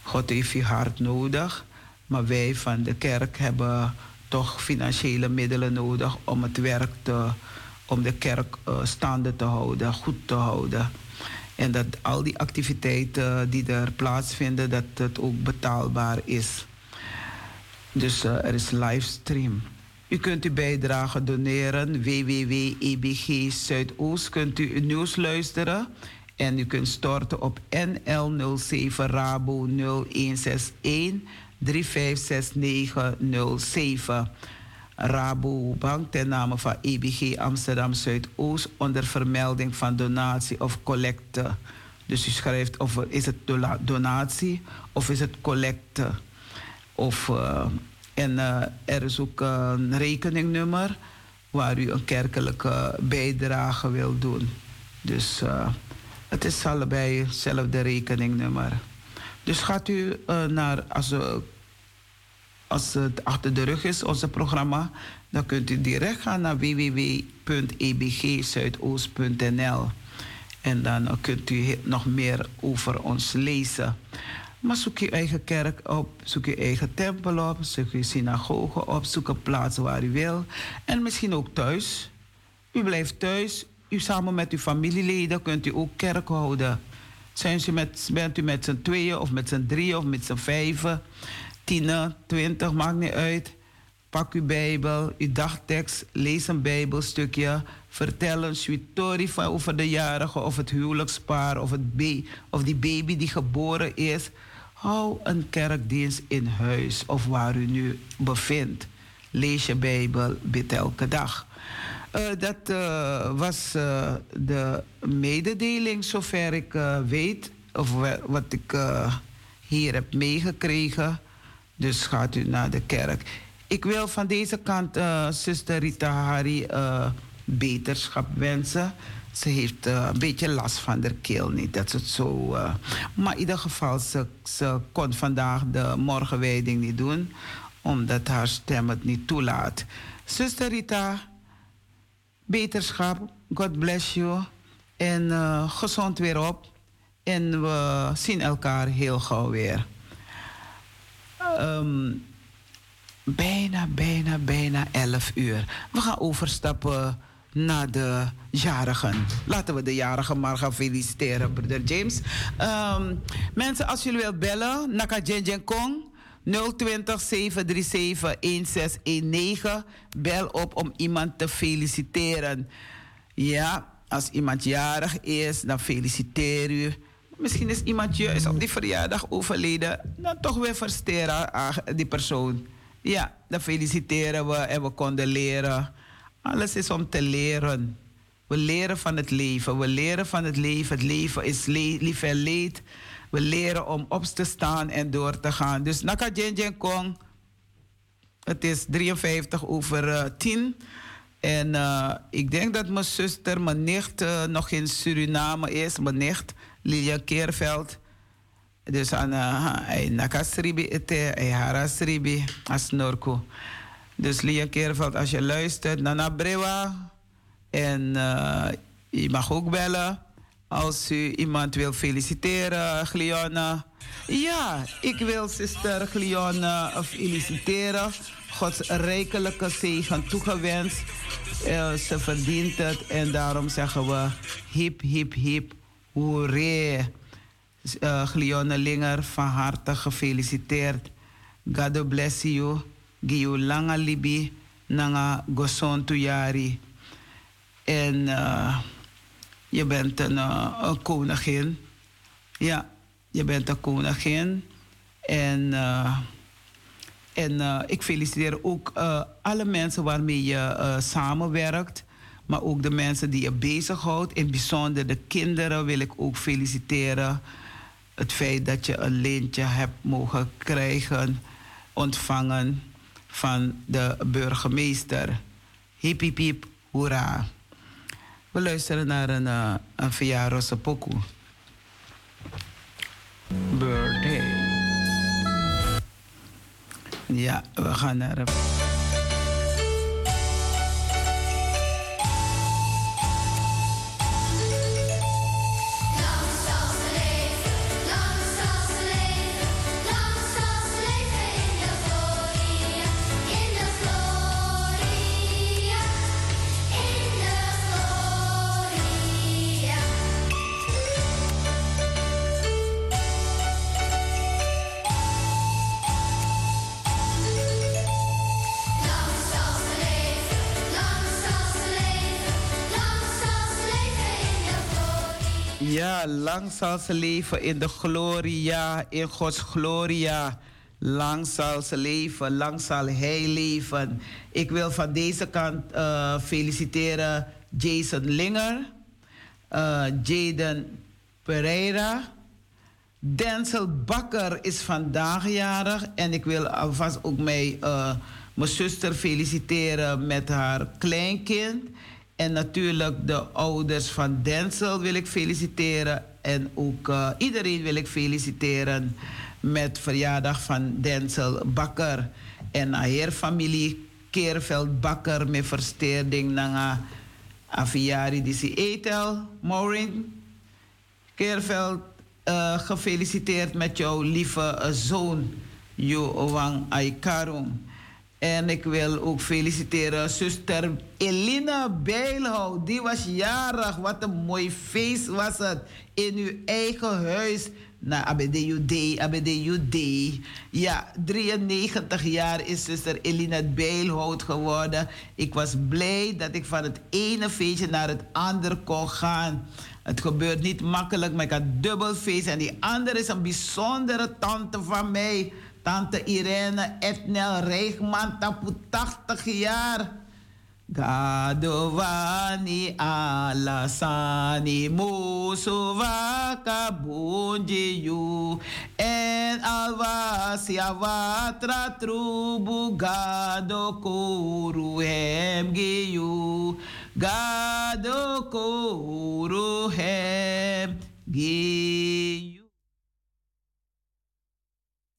God heeft je hart nodig. Maar wij van de kerk hebben toch financiële middelen nodig om het werk te, om de kerk uh, staande te houden, goed te houden. En dat al die activiteiten die er plaatsvinden, dat het ook betaalbaar is. Dus uh, er is livestream. U kunt uw bijdrage doneren. www.ebg Zuidoost kunt u nieuws luisteren. En u kunt storten op NL07 Rabo 0161 356907. Rabobank ten name van EBG Amsterdam Zuidoost onder vermelding van donatie of collecte. Dus u schrijft of is het donatie of is het collecte. Of, uh, en uh, er is ook een rekeningnummer waar u een kerkelijke bijdrage wil doen. Dus uh, het is allebei hetzelfde rekeningnummer. Dus gaat u naar, als, als het achter de rug is, onze programma, dan kunt u direct gaan naar www.ebgzuidoost.nl. En dan kunt u nog meer over ons lezen. Maar zoek je eigen kerk op, zoek je eigen tempel op, zoek je synagoge op, zoek een plaats waar u wil. En misschien ook thuis. U blijft thuis, u samen met uw familieleden kunt u ook kerk houden. Zijn u met, bent u met z'n tweeën of met z'n drieën of met z'n vijven, tien, twintig, maakt niet uit. Pak uw Bijbel, uw dagtekst, lees een Bijbelstukje. Vertel een story van over de jarige of het huwelijkspaar of, het be of die baby die geboren is. Hou een kerkdienst in huis of waar u nu bevindt. Lees je Bijbel, bid elke dag. Uh, dat uh, was uh, de mededeling, zover ik weet, of wat ik hier heb meegekregen. Dus gaat u naar de kerk. Ik wil van deze kant zuster Rita Hari beterschap wensen. Ze heeft een beetje last van de keel niet. Dat is het zo. maar in ieder geval, ze, ze kon vandaag de morgenwijding niet doen, omdat haar stem het niet toelaat. Zuster Rita beterschap. God bless you. En uh, gezond weer op. En we zien elkaar heel gauw weer. Um, bijna, bijna, bijna 11 uur. We gaan overstappen naar de jarigen. Laten we de jarigen maar gaan feliciteren, broeder James. Ehm, mensen, als jullie willen bellen, Naka Jen Kong. 020 737 1619. Bel op om iemand te feliciteren. Ja, als iemand jarig is, dan feliciteer u. Misschien is iemand juist op die verjaardag overleden. Dan toch weer versteren aan die persoon. Ja, dan feliciteren we en we konden leren. Alles is om te leren. We leren van het leven. We leren van het leven. Het leven is le lief leed. We leren om op te staan en door te gaan. Dus Naka Kong. Het is 53 over uh, 10. En uh, ik denk dat mijn zuster, mijn nicht, uh, nog in Suriname is. Mijn nicht, Lilia Keerveld. Dus aan uh, Naka Sribi, ete, Hara Sribi, als Norko. Dus Lilia Keerveld, als je luistert, Nana Brewa. En uh, je mag ook bellen als u iemand wil feliciteren, Gliona. Ja, ik wil zuster Gliona feliciteren. Gods rijkelijke zegen toegewenst. Uh, ze verdient het en daarom zeggen we hip, hip, hip, hoeré. Uh, Gliona Linger, van harte gefeliciteerd. God bless you. Giu langa libi, nanga goson tuyari. En uh, je bent een, uh, een, koningin. Ja, je bent een koningin. En, en ik feliciteer ook alle mensen waarmee je samenwerkt. Maar ook de mensen die je bezighoudt. In het bijzonder de kinderen wil ik ook feliciteren. Het feit dat je een lintje hebt mogen krijgen, ontvangen van de burgemeester. Hip hip hoera. We luisteren naar een, uh, een verjaardag pokoe. Birthday. Ja, we gaan naar een... Ja, lang zal ze leven in de gloria, in Gods gloria. Lang zal ze leven, lang zal hij leven. Ik wil van deze kant uh, feliciteren Jason Linger, uh, Jaden Pereira. Denzel Bakker is vandaag jarig en ik wil alvast ook mij, uh, mijn zuster feliciteren met haar kleinkind. En natuurlijk de ouders van Denzel wil ik feliciteren. En ook uh, iedereen wil ik feliciteren met verjaardag van Denzel Bakker. En haar familie Keerveld Bakker met versteerding naar Aviari die Etel. Maureen Keerveld, uh, gefeliciteerd met jouw lieve uh, zoon, Joang Aikarung. En ik wil ook feliciteren zuster Elina Bijlhout. Die was jarig. Wat een mooi feest was het. In uw eigen huis. Na ABDUD, ABDUD. Ja, 93 jaar is zuster Elina Bijlhout geworden. Ik was blij dat ik van het ene feestje naar het andere kon gaan. Het gebeurt niet makkelijk, maar ik had dubbel feest. En die andere is een bijzondere tante van mij. Tante Irene Etnel Reegman, tapu 80 jaar. Gadovani alasani musuvaka bunjiyu en alvasia vatra trubu gado kuru hemgiyu gado kuru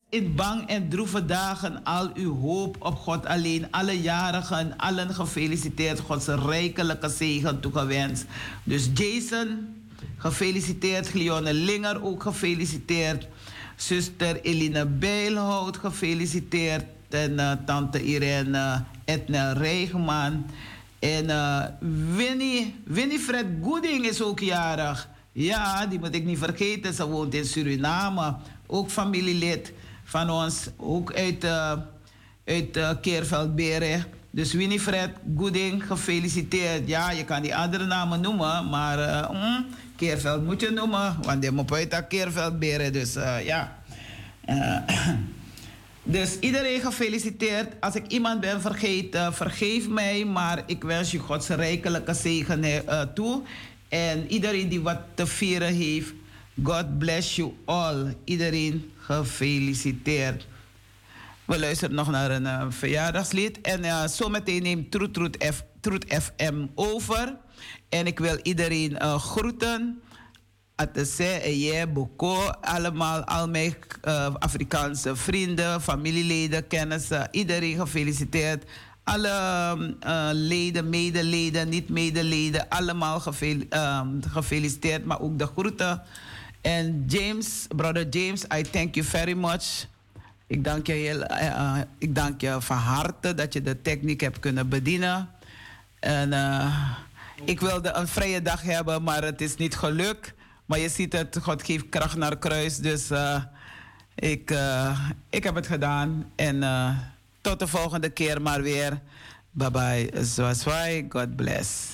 in bang en droeve dagen al uw hoop op God alleen. Alle jarigen, allen gefeliciteerd. Gods rijkelijke zegen toegewenst. Dus Jason, gefeliciteerd. Glionne Linger ook gefeliciteerd. Zuster Eline Bijlhout gefeliciteerd. En uh, tante Irene Etna Reegman. En uh, Winnie, Winifred Gooding is ook jarig. Ja, die moet ik niet vergeten. Ze woont in Suriname. Ook familielid van ons. Ook uit, uh, uit uh, Keerveldberen. Dus Winifred Gooding, gefeliciteerd. Ja, je kan die andere namen noemen, maar uh, Keerveld moet je noemen. Want die moet uit Keerveldberen. Dus ja. Dus iedereen gefeliciteerd. Als ik iemand ben vergeten, vergeef mij. Maar ik wens je Gods rijkelijke zegen toe. En iedereen die wat te vieren heeft, God bless you all. Iedereen gefeliciteerd. We luisteren nog naar een uh, verjaardagslied. En uh, zometeen neemt Troet, Troet, F, FM over. En ik wil iedereen groeten. Atese, Eye, Boko, allemaal, al mijn Afrikaanse vrienden, familieleden, kennissen, iedereen gefeliciteerd. Alle uh, leden, medeleden, niet-medeleden, allemaal gefel, gefeliciteerd, maar ook de groeten. En James, brother James, I thank you very much. Ik dank je, heel, uh, ik dank je van harte dat je de techniek hebt kunnen bedienen. En ik wilde een vrije dag hebben, maar het is niet gelukt. Maar je ziet het, God geeft kracht naar kruis. Dus ik, ik heb het gedaan. En tot de volgende keer maar weer. Bye bye. Zwazwai. God bless.